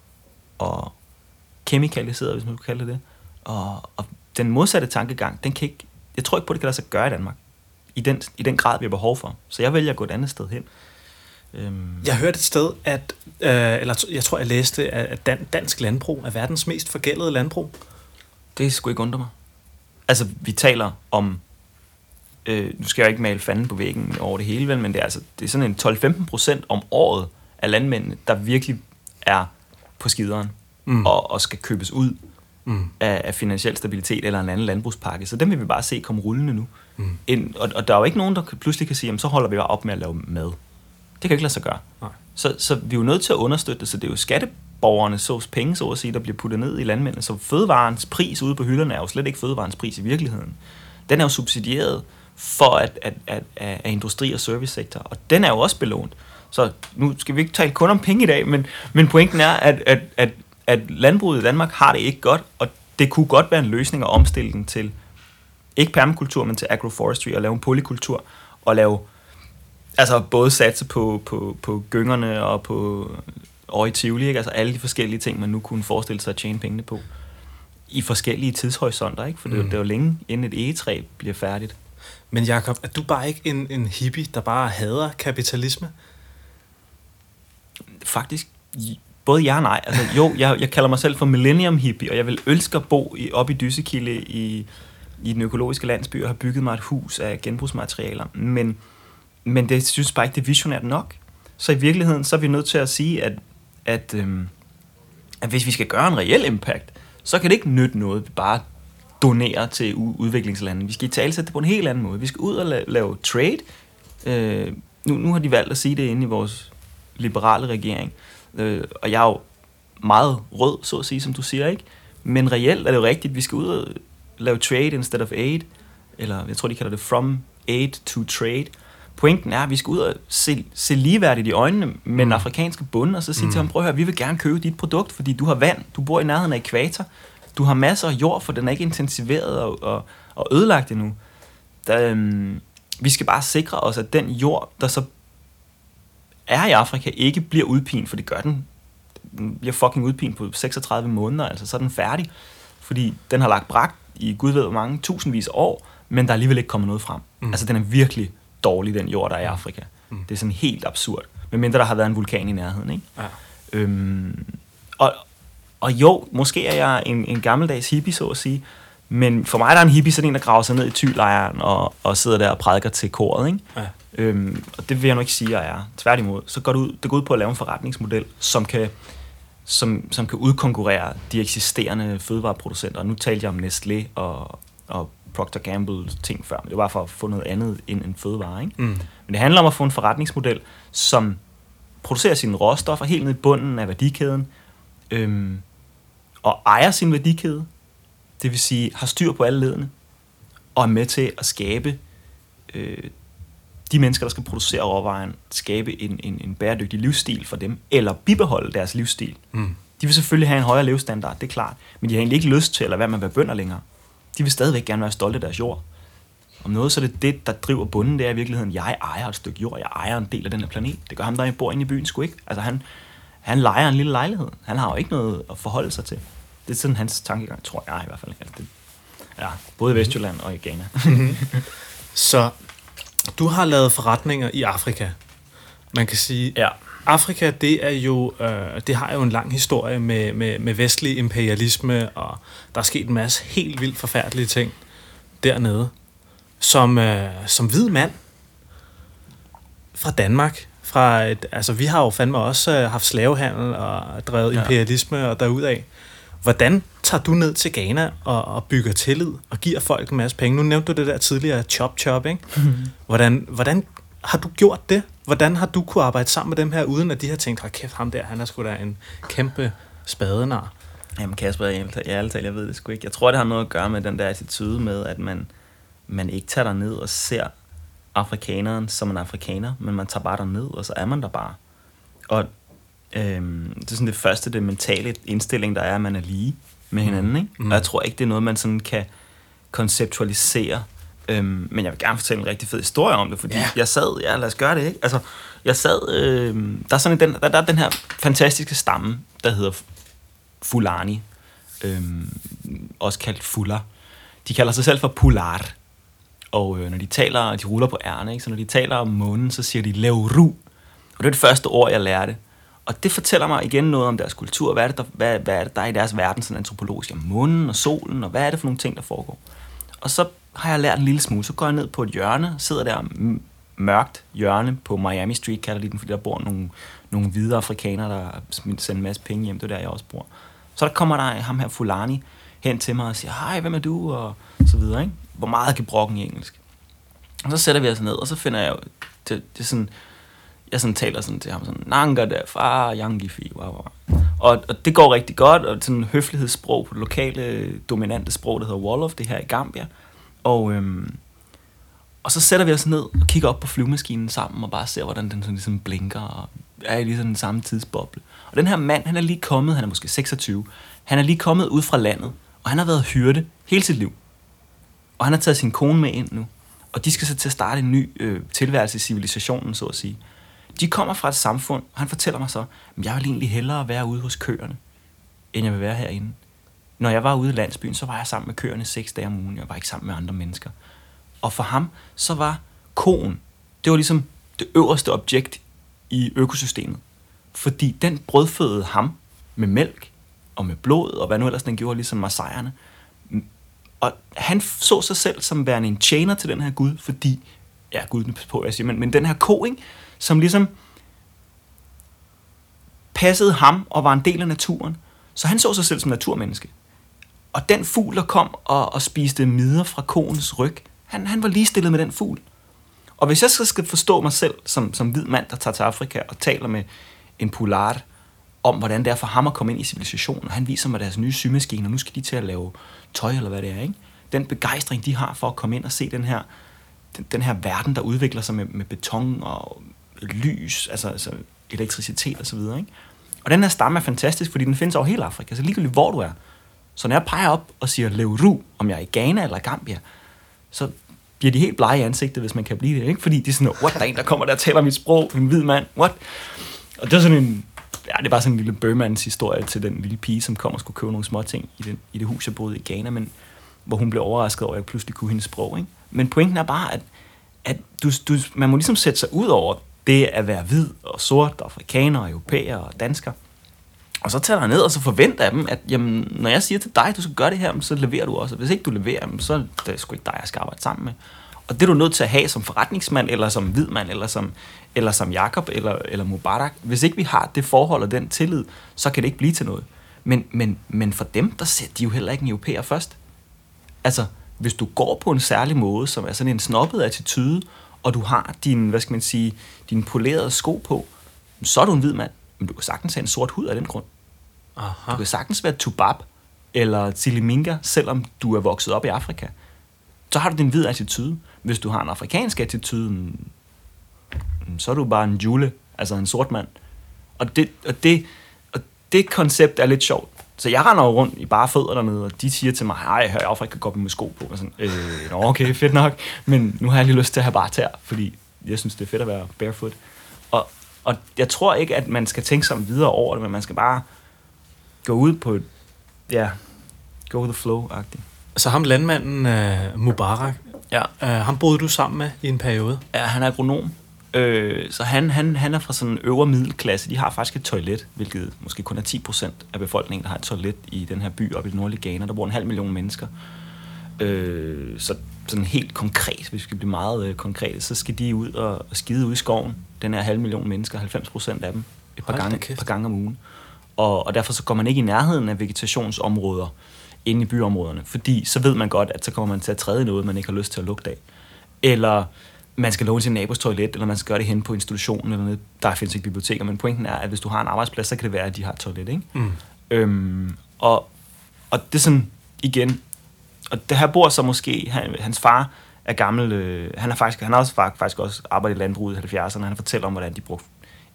og kemikaliseret, hvis man kan kalde det det. Og, og den modsatte tankegang, den kan ikke, jeg tror ikke på, det kan lade sig gøre i Danmark. I den, I den grad, vi har behov for. Så jeg vælger at gå et andet sted hen. Øhm, Jeg hørte et sted, at, øh, eller jeg tror, jeg læste, at dan- dansk landbrug er verdens mest forgældede landbrug. Det skulle ikke undre mig. Altså, vi taler om... Øh, nu skal jeg ikke male fanden på væggen over det hele, vel, men det er, altså, det er sådan en 12-15 procent om året af landmændene, der virkelig er på skideren Mm. og, og skal købes ud Mm. af, af finansiel stabilitet eller en anden landbrugspakke. Så dem vil vi bare se komme rullende nu. Mm. Ind, og, og der er jo ikke nogen, der pludselig kan sige, jamen, så holder vi bare op med at lave mad. Det kan jo ikke lade sig gøre. Nej. Så, så vi er jo nødt til at understøtte det, så det er jo skatteborgerne, så penge, så at sige, der bliver puttet ned i landmændene. Så fødevarens pris ude på hylderne er jo slet ikke fødevarens pris i virkeligheden. Den er jo subsidieret for at, at, at, at, at industri- og servicesektor, og den er jo også belånt. Så nu skal vi ikke tale kun om penge i dag, men, men pointen er, at, at, at, at landbruget i Danmark har det ikke godt, og det kunne godt være en løsning at omstille den til, ikke permakultur, men til agroforestry, og lave en polykultur, og lave altså både satse på, på, på gyngerne og på og i Tivoli, ikke? altså alle de forskellige ting, man nu kunne forestille sig at tjene pengene på i forskellige tidshorisonter, ikke? for det, Mm. det er jo længe inden et egetræ bliver færdigt. Men Jakob, er du bare ikke en, en hippie, der bare hader kapitalisme? Faktisk, både ja og nej. Altså, jo, jeg, jeg kalder mig selv for millennium hippie, og jeg vil ønske at bo i, op i Dyssekilde i, i den økologiske landsby og have bygget mig et hus af genbrugsmaterialer. Men, men det synes bare ikke, det er visionært nok. Så i virkeligheden, så er vi nødt til at sige, at, at, øhm, at hvis vi skal gøre en reel impact, så kan det ikke nytte noget, vi bare donerer til u- udviklingslandene. Vi skal i tale det på en helt anden måde. Vi skal ud og la- lave trade. Øh, nu, nu har de valgt at sige det inde i vores liberale regering. Øh, og jeg er jo meget rød, så at sige, som du siger, ikke? Men reelt er det jo rigtigt, vi skal ud og lave trade instead of aid. Eller jeg tror, de kalder det from aid to trade. Pointen er, at vi skal ud og se, se ligeværdigt i øjnene med mm. den afrikanske bonde, og så sige mm. til ham, prøv at høre, vi vil gerne købe dit produkt, fordi du har vand, du bor i nærheden af ekvator, du har masser af jord, for den er ikke intensiveret og, og, og ødelagt endnu. Der, øhm, vi skal bare sikre os, at den jord, der så er i Afrika, ikke bliver udpint, for det gør den. Den bliver fucking udpint på 36 måneder, altså så er den færdig. Fordi den har lagt brak i gud ved hvor mange tusindvis år, men der er alligevel ikke kommet noget frem. Mm. Altså den er virkelig dårlig, den jord, der er i Afrika. Mm. Mm. Det er sådan helt absurd. Medmindre der har været en vulkan i nærheden, ikke? Ja. Øhm, og, og jo, måske er jeg en, en gammeldags hippie, så at sige, men for mig der er en hippie sådan en, der graver sig ned i tylejren og, og sidder der og prædiker til koret, ikke? Ja. Øhm, og det vil jeg nu ikke sige, at jeg er. Tværtimod, så går det, ud, det går ud på at lave en forretningsmodel, som kan, som, som kan udkonkurrere de eksisterende fødevareproducenter. Nu talte jeg om Nestlé og, og Procter Gamble ting før, men det var bare for at få noget andet end en fødevare. Ikke? Mm. Men det handler om at få en forretningsmodel, som producerer sine råstoffer helt ned i bunden af værdikæden, øhm, og ejer sin værdikæde, det vil sige har styr på alle ledene, og er med til at skabe øh, de mennesker, der skal producere råvaren, skabe en, en, en bæredygtig livsstil for dem, eller bibeholde deres livsstil. Mm. De vil selvfølgelig have en højere levestandard, det er klart, men de har egentlig ikke lyst til at lade være med at være bønder længere. De vil stadigvæk gerne være stolte af deres jord. Om noget, så er det det, der driver bunden, det er i virkeligheden, jeg ejer et stykke jord, jeg ejer en del af den her planet. Det gør ham, der bor inde i byen, sgu ikke. Altså han, han leger en lille lejlighed. Han har jo ikke noget at forholde sig til. Det er sådan hans tankegang, tror jeg i hvert fald. Altså det, ja, både i Vestjylland og i Ghana. Så du har lavet forretninger i Afrika. Man kan sige, ja. Afrika, det er jo, øh, det har jo en lang historie med, med, med vestlig imperialisme, og der er sket en masse helt vildt forfærdelige ting dernede. Som, øh, som hvid mand fra Danmark, fra et, altså vi har jo fandme også øh, haft slavehandel og drevet Ja. imperialisme og derudad. Hvordan tager du ned til Ghana og, og bygger tillid og giver folk en masse penge? Nu nævnte du det der tidligere chop-chop, ikke? Hvordan, hvordan har du gjort det? Hvordan har du kunne arbejde sammen med dem her, uden at de har tænkt, hold kæft, ham der, han er sgu da en kæmpe spadenar. Jamen Kasper, jeg, jeg, ærligt talt, jeg ved det sgu ikke. Jeg tror, det har noget at gøre med den der attitude med, at man, man ikke tager ned og ser afrikaneren, som en afrikaner, men man tager bare der ned, og så er man der bare. Og øhm, det er sådan det første, det mentale indstilling, der er, at man er lige med hinanden. Ikke? Mm. Og jeg tror ikke, det er noget, man sådan kan konceptualisere. Øhm, men jeg vil gerne fortælle en rigtig fed historie om det, fordi yeah. jeg sad, ja lad os gøre det, ikke? Altså, jeg sad, øh, der, er sådan den, der, der er den her fantastiske stamme, der hedder Fulani, øh, også kaldt Fuller. De kalder sig selv for Pular. Og øh, når de taler, de ruller på ærne, ikke? så når de taler om månen, så siger de Leuru. Og det er det første ord, jeg lærte. Og det fortæller mig igen noget om deres kultur. Hvad er det, der, hvad, hvad er det, der er i deres verden, sådan antropologisk? Om månen og solen, og hvad er det for nogle ting, der foregår? Og så har jeg lært en lille smule. Så går jeg ned på et hjørne, sidder der mørkt hjørne på Miami Street, kalder de den, fordi der bor nogle, nogle hvide afrikanere, der sender en masse penge hjem. Det er der, jeg også bor. Så der kommer der ham her Fulani hen til mig og siger, hej, hvem er du? Og så videre, ikke? Hvor meget kan brokken i engelsk? Og så sætter vi os ned, og så finder jeg jo, det, det er sådan, jeg sådan taler sådan til ham sådan, Nanga der, far, yangifi, wow, wow. Og, og det går rigtig godt, og sådan en høflighedssprog på det lokale dominante sprog, der hedder Wolof, det her i Gambia. Og, øhm, og så sætter vi os ned og kigger op på flyvemaskinen sammen, og bare ser, hvordan den sådan ligesom blinker, og er i ligesom den samme tidsboble. Og den her mand, han er lige kommet, han er måske 26, han er lige kommet ud fra landet, og han har været hyrde hele sit liv. Og han har taget sin kone med ind nu. Og de skal så til at starte en ny øh, tilværelse i civilisationen, så at sige. De kommer fra et samfund, og han fortæller mig så, at jeg vil egentlig hellere være ude hos køerne, end jeg vil være herinde. Når jeg var ude i landsbyen, så var jeg sammen med køerne seks dage om ugen. Jeg var ikke sammen med andre mennesker. Og for ham, så var koen, det var ligesom det øverste objekt i økosystemet. Fordi den brødfødede ham med mælk og med blod, og hvad nu ellers den gjorde, ligesom marsejerne. Og han så sig selv som værende en tjener til den her Gud, fordi, ja, Gud på, jeg siger, men, men den her ko, ikke, som ligesom passede ham og var en del af naturen. Så han så sig selv som naturmenneske. Og den fugl, der kom og, og spiste midler fra koens ryg, han, han var ligestillet med den fugl. Og hvis jeg så skal forstå mig selv som, som hvid mand, der tager til Afrika og taler med en polar om, hvordan det er for ham at komme ind i civilisationen, og han viser mig deres nye symaskine, og nu skal de til at lave tøj, eller hvad det er, ikke? Den begejstring, de har for at komme ind og se den her, den, den her verden, der udvikler sig med, med beton og lys, altså, altså elektricitet og så videre, ikke? Og den her stamme er fantastisk, fordi den findes over hele Afrika, så ligegyldigt hvor du er. Så når jeg peger op og siger Leuru, om jeg er i Ghana eller Gambia, så bliver de helt blege i ansigtet, hvis man kan blive det. Ikke? Fordi de er sådan, what, der er en, der kommer der og taler mit sprog, en hvid mand, what? Og det er sådan en, ja, det er bare sådan en lille Burmans historie til den lille pige, som kom og skulle købe nogle små ting i, den, i det hus, jeg boede i Ghana, men hvor hun blev overrasket over, at jeg pludselig kunne hendes sprog. Ikke? Men pointen er bare, at, at du, du, man må ligesom sætte sig ud over det at være hvid og sort, og afrikaner og europæer og dansker. Og så tager jeg ned, og så forventer jeg dem, at jamen, når jeg siger til dig, at du skal gøre det her, så leverer du også. Hvis ikke du leverer, så er det sgu ikke dig, jeg skal arbejde sammen med. Og det er du nødt til at have som forretningsmand, eller som hvidmand, eller som, eller som Jakob eller, eller Mubarak. Hvis ikke vi har det forhold og den tillid, så kan det ikke blive til noget. Men, men, men for dem, der sætter de jo heller ikke en europæer først. Altså, hvis du går på en særlig måde, som er sådan en snobbet attitude, og du har din, hvad skal man sige, din polerede sko på, så er du en hvid mand. Men du kan sagtens have en sort hud af den grund. Aha. Du kan sagtens være tubab eller tiliminga, selvom du er vokset op i Afrika. Så har du din hvid attitude. Hvis du har en afrikansk attitude, mm, så er du bare en jule, altså en sort mand. Og det, og det, og det koncept er lidt sjovt. Så jeg render rundt i bare fødder dernede, og de siger til mig, hej, jeg hører Afrika gå med sko på. Og sådan, øh, okay, fedt nok. Men nu har jeg lige lyst til at have bare tær, fordi jeg synes, det er fedt at være barefoot. Og, og jeg tror ikke, at man skal tænke sig videre over det, men man skal bare gå ud på et, ja, go the flow-agtigt. Så ham landmanden uh, Mubarak, ja. uh, ham boede du sammen med i en periode? Ja, han er agronom. Øh, så han, han, han er fra sådan en øvre middelklasse. De har faktisk et toilet, hvilket måske kun er 10% af befolkningen, der har et toilet i den her by oppe i det nordlige Ghana. Der bor en halv million mennesker. Øh, så sådan helt konkret, hvis vi skal blive meget øh, konkrete, så skal de ud og, og skide ud i skoven. Den her halv million mennesker, 90% af dem, et par, gange, et par gange om ugen. Og, og derfor så går man ikke i nærheden af vegetationsområder inde i byområderne, fordi så ved man godt, at så kommer man til at træde noget, man ikke har lyst til at lugte af. Eller man skal låne sin nabos toilet, eller man skal gøre det hen på institutionen, eller noget. der findes ikke biblioteker, men pointen er, at hvis du har en arbejdsplads, så kan det være, at de har et toilet, ikke? Mm. Øhm, og, og det er sådan, igen, og det her bor så måske, han, hans far af gammel... Øh, han har faktisk, han har også faktisk også arbejdet i landbruget i 70'erne. Han fortæller om, hvordan de brugte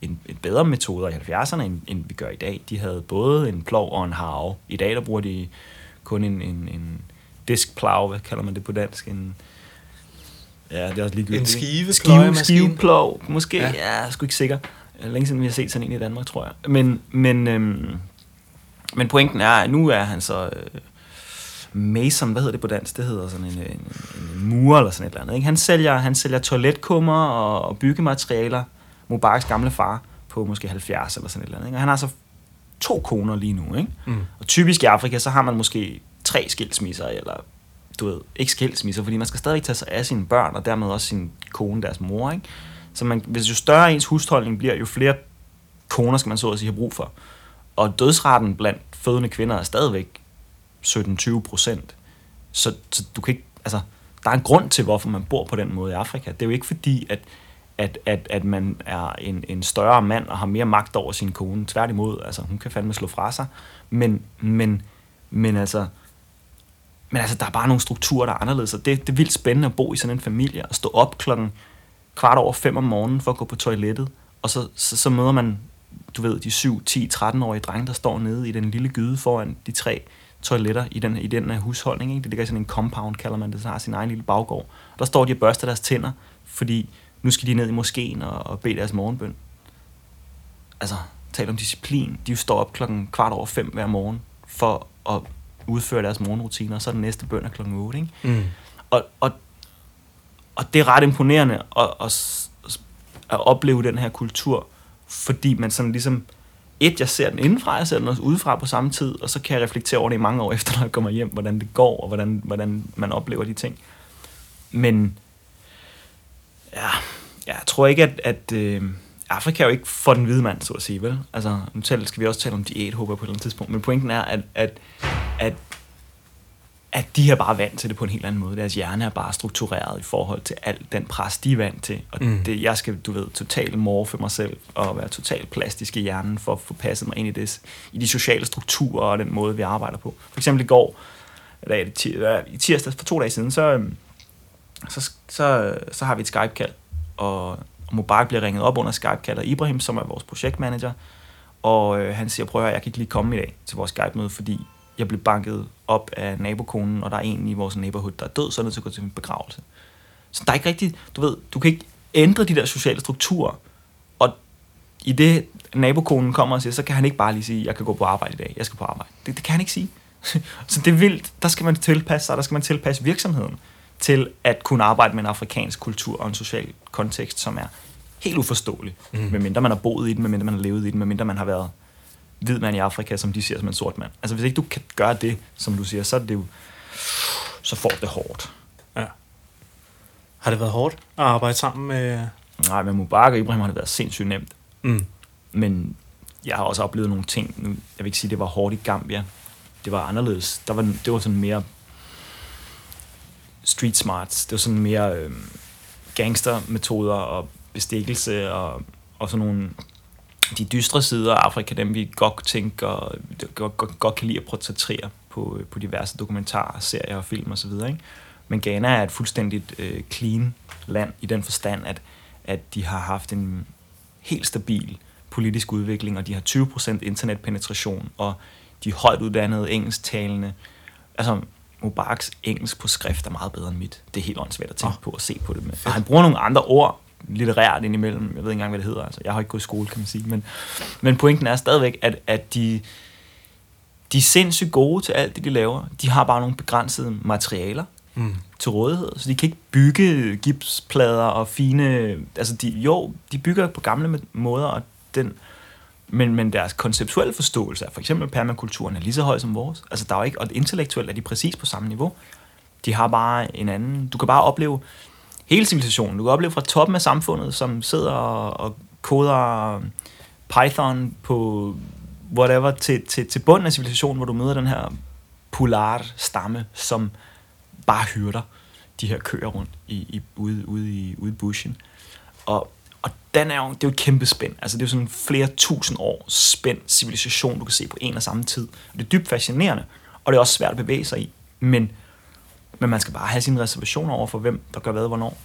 en, en bedre metoder i 70'erne, end, end vi gør i dag. De havde både en plov og en harve. I dag der bruger de kun en, en, en diskplow, hvad kalder man det på dansk? En, ja, det er også ligegyldigt. En skive, skive, skiveplov, måske. Ja. ja, jeg er sgu ikke sikker. Længe siden vi har set sådan en i Danmark, tror jeg. Men, men, øhm, men pointen er, at nu er han så... Øh, mason, hvad hedder det på dansk? Det hedder sådan en, en, en mur eller sådan et eller andet. Ikke? Han, sælger, han sælger toiletkummer og, og byggematerialer. Mubaraks gamle far på måske 70 eller sådan et eller andet. Ikke? Og han har så to koner lige nu. Ikke? Mm. Og typisk i Afrika, så har man måske tre skilsmisser, eller du ved, ikke skilsmisser, fordi man skal stadig tage sig af sine børn, og dermed også sin kone, deres mor. Ikke? Så man, hvis jo større ens husholdning bliver, jo flere koner skal man så at sige have brug for. Og dødsraten blandt fødende kvinder er stadigvæk 17-20 procent. Så, så du kan ikke, altså, der er en grund til, hvorfor man bor på den måde i Afrika. Det er jo ikke fordi, at, at, at, at man er en, en større mand og har mere magt over sin kone. Tværtimod, altså, hun kan fandme slå fra sig. Men, men, men altså, men altså, der er bare nogle strukturer, der er anderledes, og det, det er vildt spændende at bo i sådan en familie, og stå op klokken kvart over fem om morgenen for at gå på toilettet, og så, så, så møder man, du ved, de 7, 10, 13-årige drenge, der står nede i den lille gyde foran de tre toiletter i den, i den uh, husholdning. Ikke? Det ligger i sådan en compound, kalder man det, så har sin egen lille baggård. Der står de og børster deres tænder, fordi nu skal de ned i moskeen og, og bede deres morgenbøn. Altså, tal om disciplin. De står op klokken kvart over fem hver morgen for at udføre deres morgenrutiner, og så er den næste bøn er klokken 8. Ikke? Mm. Og, og, og det er ret imponerende at, at, at opleve den her kultur, fordi man sådan ligesom et, jeg ser den indenfra, jeg ser den også udefra på samme tid, og så kan jeg reflektere over det i mange år efter, når jeg kommer hjem, hvordan det går, og hvordan, hvordan man oplever de ting. Men ja, jeg tror ikke, at, at øh, Afrika er jo ikke for den hvide mand, så at sige, vel? Altså, nu skal vi også tale om diæt, håber på et eller andet tidspunkt, men pointen er, at, at, at at de er bare vant til det på en helt anden måde. Deres hjerne er bare struktureret i forhold til alt den pres, de er vant til. Og mm. det, jeg skal, du ved, totalt morfe mig selv og være totalt plastisk i hjernen for at få passet mig ind i, det, i de sociale strukturer og den måde, vi arbejder på. For eksempel i går, eller i tirsdag for to dage siden, så, øhm, så, så, så har vi et Skype-kald, og, og Mubarak bliver ringet op under Skype, kalder Ibrahim, som er vores projektmanager, og øh, han siger, prøv at høre, jeg kan ikke lige komme i dag til vores Skype-møde, fordi jeg blev banket op af nabokonen, og der er en i vores neighborhood, der er død, så er nødt til at gå til en begravelse. Så der er ikke rigtigt, du ved, du kan ikke ændre de der sociale strukturer, og i det nabokonen kommer og siger, så kan han ikke bare lige sige, jeg kan gå på arbejde i dag, jeg skal på arbejde. Det, det kan han ikke sige. så det er vildt, der skal man tilpasse sig, der skal man tilpasse virksomheden til at kunne arbejde med en afrikansk kultur og en social kontekst, som er helt uforståelig, mm. medmindre man har boet i den, medmindre man har levet i den, medmindre man har været hvid mand i Afrika, som de ser som en sort mand. Altså hvis ikke du kan gøre det, som du siger, så er det jo, så får det hårdt. Ja. Har det været hårdt at arbejde sammen med... Nej, med Mubarak og Ibrahim har det været sindssygt nemt. Mm. Men jeg har også oplevet nogle ting. Nu, jeg vil ikke sige, at det var hårdt i Gambia. Det var anderledes. Der var, det var sådan mere street smarts. Det var sådan mere øh, gangstermetoder og bestikkelse og, og sådan nogle de dystre sider af Afrika, dem vi godt tænker, godt, godt, godt kan lide at portrættere på, øh, på diverse dokumentarer, serier og film osv. Ikke? Men Ghana er et fuldstændigt øh, clean land i den forstand, at, at de har haft en helt stabil politisk udvikling, og de har 20% internetpenetration, og de er højt uddannede engelsktalende. Altså, Mubaraks engelsk på skrift er meget bedre end mit. Det er helt åndssvagt at tænke oh. på og se på det med. Og han bruger nogle andre ord, litterært indimellem. Jeg ved ikke engang, hvad det hedder. Altså, jeg har ikke gået i skole, kan man sige. Men, men pointen er stadigvæk, at, at de, de er sindssygt gode til alt det, de laver. De har bare nogle begrænsede materialer mm. til rådighed. Så de kan ikke bygge gipsplader og fine... Altså, de, jo, de bygger på gamle måder, og den, men, men deres konceptuelle forståelse af for eksempel permakulturen er lige så høj som vores. Altså, der er jo ikke, og intellektuelt er de præcis på samme niveau. De har bare en anden... Du kan bare opleve hele civilisationen. Du kan opleve fra toppen af samfundet, som sidder og, og koder Python på whatever, til, til, til bunden af civilisationen, hvor du møder den her polar-stamme, som bare hyrder de her køer rundt i, i, ude, ude, i, ude i bushen. Og, og den er jo, det er jo et kæmpe spænd. Altså det er jo sådan flere tusind år spændt civilisation, du kan se på en og samme tid. Og det er dybt fascinerende, og det er også svært at bevæge sig i. Men Men man skal bare have sine reservationer over for, hvem der gør hvad, hvornår.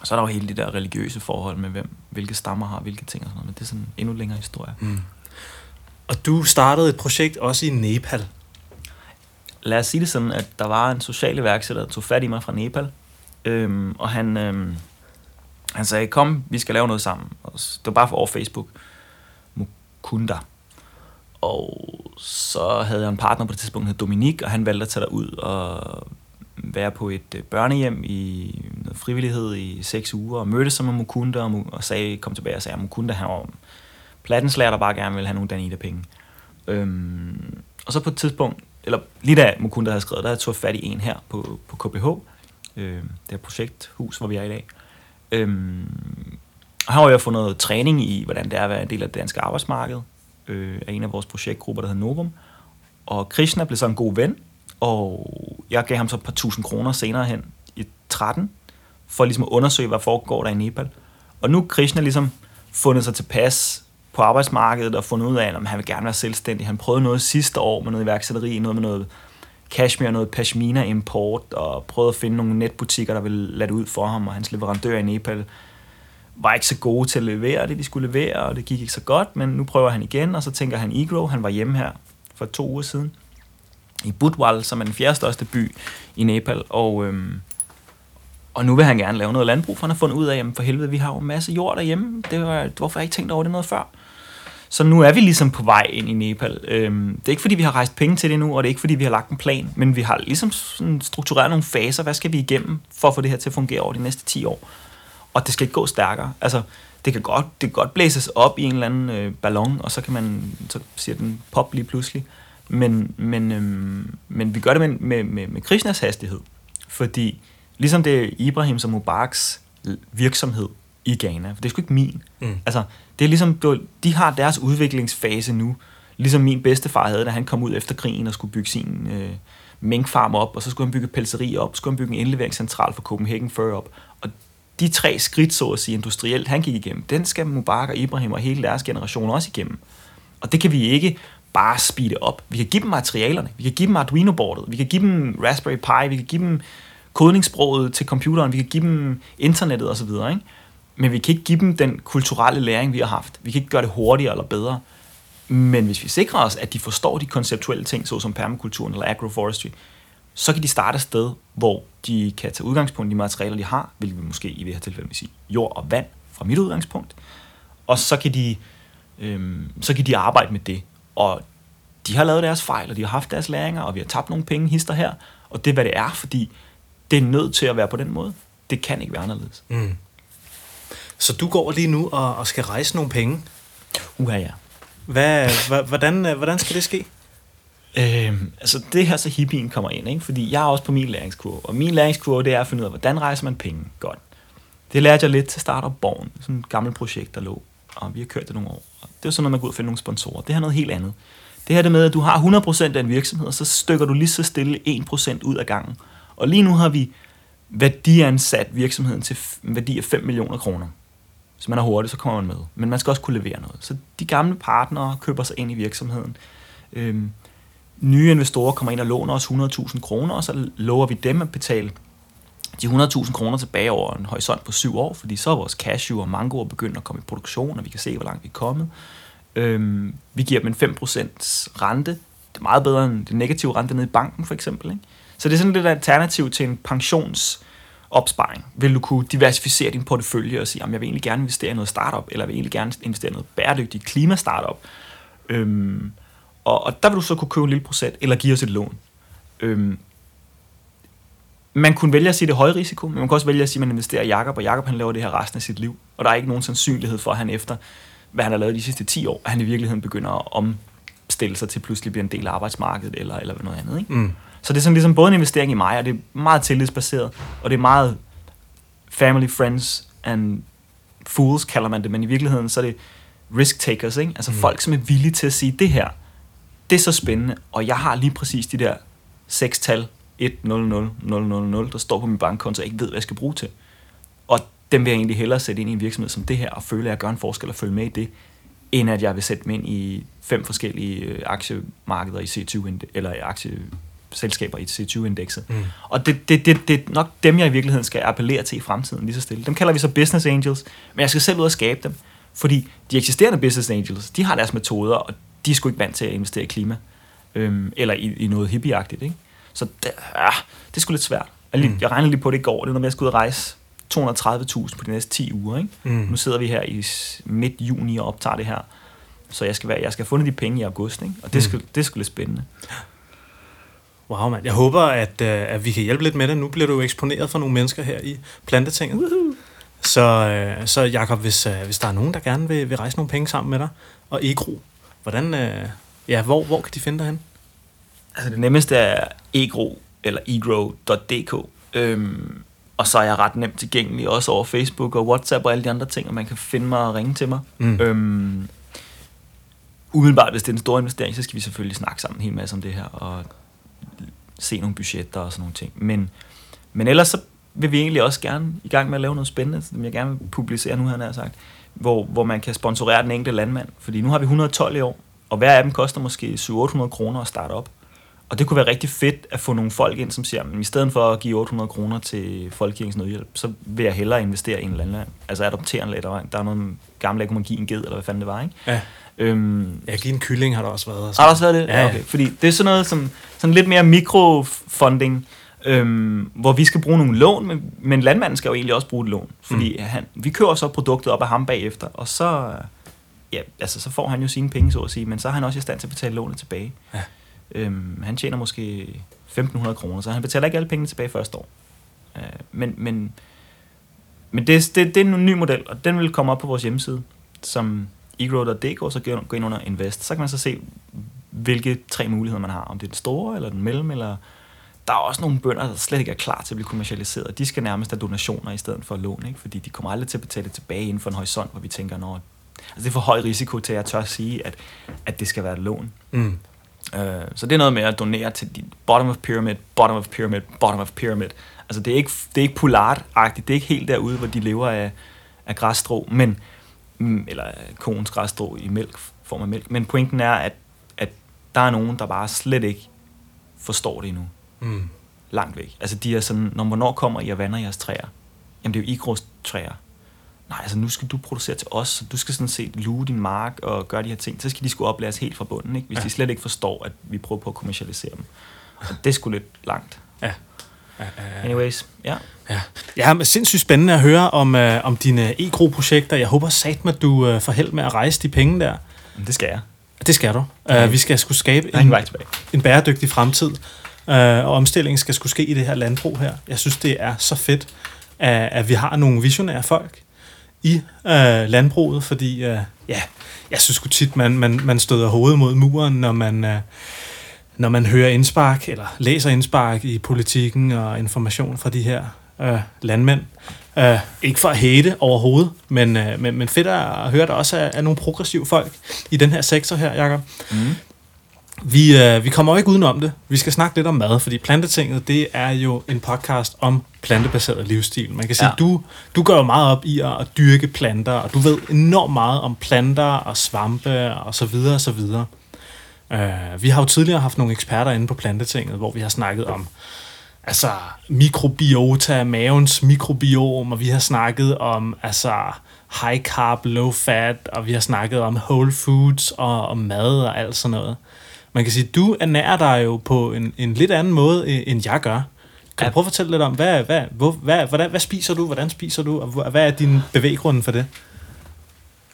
Og så er der jo hele det der religiøse forhold med, hvem, hvilke stammer har hvilke ting og sådan noget. Men det er sådan en endnu længere historie. Mm. Og du startede et projekt også i Nepal. Lad os sige det sådan, at der var en social iværksætter, der tog fat i mig fra Nepal. Øhm, og han, øhm, han sagde, kom, vi skal lave noget sammen. Og det var bare for over Facebook. Mukunda. Og så havde jeg en partner på det tidspunkt, der hed Dominik, og han valgte at tage dig ud og være på et øh, børnehjem i noget frivillighed i seks uger, og mødte sig med Mukunda, og, og sagde, kom tilbage og sagde, at Mukunda han var plattenslærer, der bare gerne ville have nogle Danita-penge. Øhm, og så på et tidspunkt, eller lige da Mukunda havde skrevet, der havde jeg tog fat i en her på, på KBH, øh, det her projekthus, hvor vi er i dag. Øhm, her har jeg fået noget træning i, hvordan det er at være en del af det danske arbejdsmarked, øh, af en af vores projektgrupper, der hedder Novum. Og Krishna blev så en god ven, og jeg gav ham så et par tusind kroner senere hen i 13, for ligesom at undersøge, hvad foregår der i Nepal. Og nu er Krishna ligesom fundet sig tilpas på arbejdsmarkedet og fundet ud af, at han vil gerne være selvstændig. Han prøvede noget sidste år med noget iværksætteri, noget med noget cashmere, noget pashmina import, og prøvede at finde nogle netbutikker, der ville lade ud for ham, og hans leverandør i Nepal var ikke så gode til at levere det, de skulle levere, og det gik ikke så godt, men nu prøver han igen, og så tænker han Igro, han var hjemme her for to uger siden, i Budwal, som er den fjerde største by i Nepal, og, øhm, og nu vil han gerne lave noget landbrug, for han har fundet ud af, jamen for helvede, vi har jo en masse jord derhjemme, det var, hvorfor har jeg ikke tænkt over det noget før? Så nu er vi ligesom på vej ind i Nepal. Øhm, det er ikke fordi, vi har rejst penge til det nu, og det er ikke fordi, vi har lagt en plan, men vi har ligesom sådan struktureret nogle faser. Hvad skal vi igennem for at få det her til at fungere over de næste 10 år? Og det skal ikke gå stærkere. Altså, det kan godt, det kan godt blæses op i en eller anden øh, ballon, og så kan man, så siger den pop lige pludselig. Men, men, øhm, men vi gør det med, med, med, med Krishnas hastighed. Fordi ligesom det er Ibrahim som Mubaraks virksomhed i Ghana, for det er sgu ikke min. Mm. Altså, det er ligesom, de har deres udviklingsfase nu, ligesom min bedstefar havde, da han kom ud efter krigen og skulle bygge sin øh, minkfarm op, og så skulle han bygge pelseri op, så skulle han bygge en indleveringscentral for Copenhagen Fur op. Og de tre skridt, så at sige, industrielt, han gik igennem, den skal Mubarak og Ibrahim og hele deres generation også igennem. Og det kan vi ikke bare speede op. Vi kan give dem materialerne, vi kan give dem Arduino-bordet, vi kan give dem Raspberry Pi, vi kan give dem kodningssproget til computeren, vi kan give dem internettet osv., ikke? Men vi kan ikke give dem den kulturelle læring, vi har haft. Vi kan ikke gøre det hurtigere eller bedre. Men hvis vi sikrer os, at de forstår de konceptuelle ting, såsom permakulturen eller agroforestry, så kan de starte et sted, hvor de kan tage udgangspunkt i de materialer, de har, hvilket vi måske i det her tilfælde vil sige jord og vand fra mit udgangspunkt. Og så kan de, øhm, så kan de arbejde med det. Og de har lavet deres fejl, og de har haft deres læringer, og vi har tabt nogle penge hister her. Og det er, hvad det er, fordi det er nødt til at være på den måde. Det kan ikke være anderledes. Mm. Så du går lige nu og, og skal rejse nogle penge? Uha, ja. Hvad, hvordan, øh, hvordan skal det ske? Øhm, altså det her så hippien kommer ind, ikke? fordi jeg er også på min læringskurve, og min læringskurve det er at finde ud af, hvordan rejser man penge godt. Det lærte jeg lidt til start op Born, sådan et gammelt projekt, der lå, og vi har kørt det nogle år. Og det er sådan noget, man går ud og finder nogle sponsorer. Det her er noget helt andet. Det her det med, at du har 100% af en virksomhed, og så stykker du lige så stille 1% ud af gangen. Og lige nu har vi værdiansat virksomheden til en værdi af 5 millioner kroner. Hvis man er hurtig, så kommer man med. Men man skal også kunne levere noget. Så de gamle partnere køber sig ind i virksomheden. Øhm, nye investorer kommer ind og låner os 100.000 kroner, og så lover vi dem at betale de 100.000 kroner tilbage over en horisont på syv år, fordi så er vores cashew og mangoer begyndt at komme i produktion, og vi kan se, hvor langt vi er kommet. Øhm, vi giver dem en 5% rente. Det er meget bedre end den negative rente nede i banken, for eksempel. Ikke? Så det er sådan lidt alternativ til en pensions opsparing? Vil du kunne diversificere din portefølje og sige, om jeg vil egentlig gerne investere i noget startup, eller jeg vil egentlig gerne investere i noget bæredygtigt klimastartup? Øhm, og, og der vil du så kunne købe en lille procent, eller give os et lån. Øhm, man kunne vælge at sige, det er høj risiko, men man kan også vælge at sige, at man investerer i Jakob, og Jakob han laver det her resten af sit liv. Og der er ikke nogen sandsynlighed for, at han efter, hvad han har lavet de sidste 10 år, at han i virkeligheden begynder at omstille sig til pludselig bliver en del af arbejdsmarkedet, eller, eller noget andet. Ikke? Mm. Så det er sådan ligesom både en investering i mig, og det er meget tillidsbaseret, og det er meget family, friends and fools, kalder man det, men i virkeligheden så er det risk takers, ikke? altså mm. folk, som er villige til at sige, det her, det er så spændende, og jeg har lige præcis de der seks tal, 1, 0, 0, 0, 0, 0, der står på min bankkonto, og jeg ikke ved, hvad jeg skal bruge til. Og dem vil jeg egentlig hellere sætte ind i en virksomhed som det her, og føle, at jeg gør en forskel og følge med i det, end at jeg vil sætte mig ind i fem forskellige øh, aktiemarkeder i C20 eller i aktie selskaber i C20-indekset. Mm. Og det, det, det, det er nok dem, jeg i virkeligheden skal appellere til i fremtiden lige så stille. Dem kalder vi så business angels, men jeg skal selv ud og skabe dem. Fordi de eksisterende business angels, de har deres metoder, og de er sgu ikke vant til at investere i klima. Øhm, eller i, i noget hippieagtigt, ikke? Så det, ja, det er sgu lidt svært. Jeg, lige, mm. jeg regner lige på det i går, det er, når jeg skal ud og rejse 230.000 på de næste 10 uger. Ikke? Mm. Nu sidder vi her i midt juni og optager det her. Så jeg skal, være, jeg skal have fundet de penge i august, ikke? og det, skal, mm. det er sgu lidt spændende. Wow, mand. Jeg håber, at, uh, at vi kan hjælpe lidt med det. Nu bliver du jo eksponeret for nogle mennesker her i Plantetinget. Woohoo! Så, uh, så Jacob, hvis, uh, hvis der er nogen, der gerne vil, vil rejse nogle penge sammen med dig, og Egro, hvordan, uh, ja, hvor, hvor kan de finde dig hen? Altså det nemmeste er egro eller egro.dk. Øhm, og så er jeg ret nemt tilgængelig også over Facebook og WhatsApp og alle de andre ting, og man kan finde mig og ringe til mig. Mm. Øhm, umiddelbart, hvis det er en stor investering, så skal vi selvfølgelig snakke sammen en hel masse om det her, og se nogle budgetter og sådan nogle ting. Men, men ellers så vil vi egentlig også gerne i gang med at lave noget spændende, som jeg gerne vil publicere nu, han har sagt, hvor, hvor man kan sponsorere den enkelte landmand. Fordi nu har vi 112 i år, og hver af dem koster måske 700-800 kroner at starte op. Og det kunne være rigtig fedt at få nogle folk ind, som siger, at i stedet for at give 800 kroner til Folkekirkens Nødhjælp, så vil jeg hellere investere i en landmand. Altså adoptere en lidt. Der er noget gammel, der kunne man give en ged, eller hvad fanden det var, ikke? Ja. Øhm, ja, give en kylling har der også været. Så. Har der også været det? Ja, okay. Fordi det er sådan noget som sådan lidt mere mikrofunding, øhm, hvor vi skal bruge nogle lån, men, men landmanden skal jo egentlig også bruge et lån. Fordi mm. han, vi kører så produktet op af ham bagefter, og så, ja, altså, så får han jo sine penge, så at sige, men så er han også i stand til at betale lånet tilbage. Ja. Øhm, han tjener måske 1.500 kroner, så han betaler ikke alle pengene tilbage første år. Øh, men men, men det, det, det er en ny model, og den vil komme op på vores hjemmeside, som egrow.dk, så gå ind under Invest. Så kan man så se, hvilke tre muligheder man har. Om det er den store, eller den mellem, eller... Der er også nogle bønder, der slet ikke er klar til at blive kommercialiseret. De skal nærmest have donationer i stedet for lån, ikke? fordi de kommer aldrig til at betale tilbage inden for en horisont, hvor vi tænker, når altså det er for høj risiko til, at jeg tør at sige, at, at det skal være et lån. Mm. Uh, så det er noget med at donere til de bottom of pyramid, bottom of pyramid, bottom of pyramid. Altså det er ikke, det er ikke polart-agtigt, det er ikke helt derude, hvor de lever af, af græsstrå, men, mm, eller koens græsstrå i mælk, form af mælk. Men pointen er, at, at der er nogen, der bare slet ikke forstår det endnu. Mm. Langt væk. Altså de er sådan, når hvornår kommer I og vander jeres træer? Jamen det er jo igros træer nej, altså nu skal du producere til os, så du skal sådan set luge din mark og gøre de her ting. Så skal de skulle oplæres helt fra bunden, ikke? hvis ja. de slet ikke forstår, at vi prøver på at kommercialisere dem. Og det er sgu lidt langt. Ja. Anyways, ja. Ja, ja men sindssygt spændende at høre om, øh, om dine e-gro-projekter. Jeg håber sat med, at du øh, får held med at rejse de penge der. Det skal jeg. Det skal du. Ja. Uh, vi skal skulle skabe en, en bæredygtig fremtid, uh, og omstillingen skal skulle ske i det her landbrug her. Jeg synes, det er så fedt, at, at vi har nogle visionære folk, i øh, landbruget, fordi øh, ja, jeg synes sgu tit, man, man, man støder hovedet mod muren, når man, øh, når man hører indspark, eller læser indspark i politikken og information fra de her øh, landmænd. Øh, ikke for at hate overhovedet, men, øh, men, men fedt at høre, at der også er, er nogle progressive folk i den her sektor her, Jacob. Mm. Vi, øh, vi kommer jo ikke udenom det. Vi skal snakke lidt om mad, fordi Plantetinget, det er jo en podcast om plantebaseret livsstil. Man kan sige, ja. du, du går jo meget op i at, at dyrke planter, og du ved enormt meget om planter og svampe og så videre og så videre. Uh, vi har jo tidligere haft nogle eksperter inde på Plantetinget, hvor vi har snakket om altså mikrobiota, mavens mikrobiom, og vi har snakket om altså high carb, low fat, og vi har snakket om whole foods og, og mad og alt sådan noget. Man kan sige, du ernærer dig jo på en, en lidt anden måde, end jeg gør. Kan ja. du prøve at fortælle lidt om, hvad, hvad, hvor, hvad, hvordan, hvad spiser du, hvordan spiser du, og hvad er din bevæggrund for det?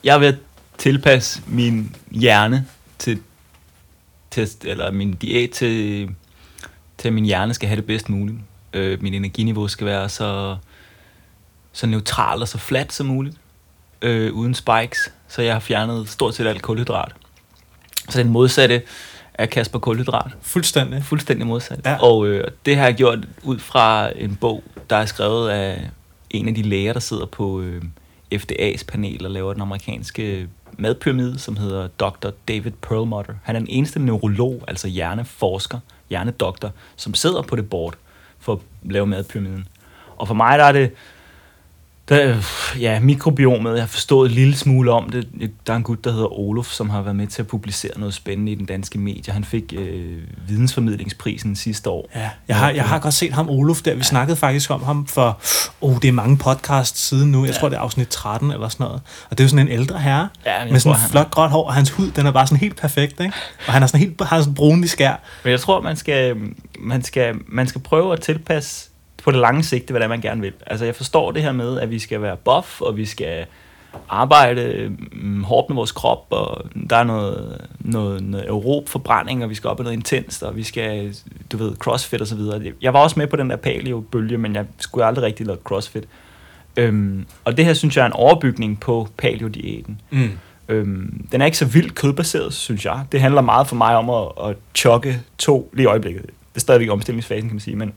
Jeg vil tilpasse min hjerne til, til eller min diæt til, til at min hjerne skal have det bedst muligt. Øh, min energiniveau skal være så, så neutral og så fladt som muligt, øh, uden spikes, så jeg har fjernet stort set alt kulhydrat. Så den modsatte af Kasper Kulhydrat. Fuldstændig. Fuldstændig modsat. Ja. Og øh, det har jeg gjort ud fra en bog, der er skrevet af en af de læger, der sidder på øh, FDA's panel og laver den amerikanske madpyramide, som hedder Dr. David Perlmutter. Han er den eneste neurolog, altså hjerneforsker, hjernedoktor, som sidder på det board for at lave madpyramiden. Og for mig der er det Der, ja, mikrobiomet, jeg har forstået en lille smule om det. Der er en gut, der hedder Olof, som har været med til at publicere noget spændende i den danske medie. Han fik øh, vidensformidlingsprisen sidste år. Ja, jeg har, jeg har godt set ham, Olof, der. Vi ja. snakkede faktisk om ham for, oh, det er mange podcasts siden nu. Jeg ja. tror, det er afsnit 13 eller sådan noget. Og det er jo sådan en ældre herre, Ja, med sådan tror, flot gråt hår, og hans hud, den er bare sådan helt perfekt, ikke? Og han er sådan helt, han er sådan brunlig skær. Men jeg tror, man skal, man skal, man skal prøve at tilpasse på det lange sigte, hvad det er, man gerne vil. Altså, jeg forstår det her med, at vi skal være buff, og vi skal arbejde mm, hårdt med vores krop, og der er noget, noget, noget aerob forbrænding, og vi skal op i noget intenst, og vi skal, du ved, crossfit og så videre. Jeg var også med på den der paleo-bølge, men jeg skulle aldrig rigtig lave crossfit. Øhm, og det her, synes jeg, er en overbygning på paleo-diæten. Mm. Øhm, den er ikke så vildt kødbaseret, synes jeg. Det handler meget for mig om at, at chokke to lige i øjeblikket. Det er stadigvæk i omstillingsfasen, kan man sige, men,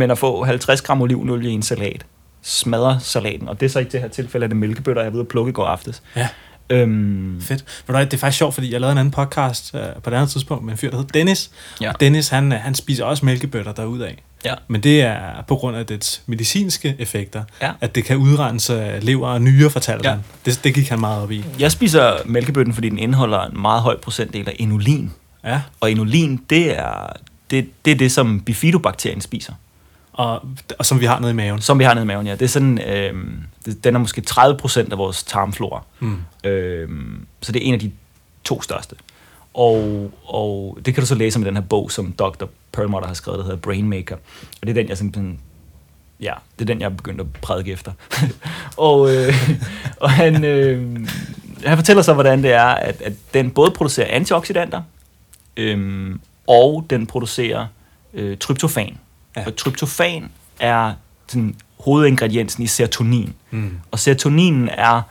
men at få 50 gram olivenolie i en salat, smadre salaten, og det er så i det her tilfælde, at det er mælkebøtter, jeg er ved at plukke i går aftes. Ja. Øhm, Fedt. Hvad, det er faktisk sjovt, fordi jeg lavede en anden podcast uh, på et andet tidspunkt med en fyr, der hedder Dennis. Ja. Og Dennis, han, øh, han spiser også mælkebøtter derudad. Ja. Men det er på grund af dets medicinske effekter, Ja. at det kan udrense lever og nyre, fortalte Ja. han. Det, det gik han meget op i. jeg spiser mælkebøtten, fordi den indeholder en meget høj procentdel af inulin. Ja. Og inulin, det er det, det, er det som bifidobakterien spiser. Og, og som vi har nede i maven. Som vi har nede i maven, ja. Det er sådan, øh, det, den er måske 30% af vores tarmflora. Mm. Øh, så det er en af de to største. Og, og det kan du så læse om i den her bog, som Dr. Perlmutter har skrevet, der hedder Brainmaker. Og det er den, jeg simpelthen... Ja, det er den, jeg er begyndt at prædike efter. og, øh, og han, øh, han fortæller så, hvordan det er, at, at den både producerer antioxidanter, øh, og den producerer øh, tryptofan. Ja. Og tryptofan er sådan, hovedingrediensen i serotonin. Mm. Og serotoninen er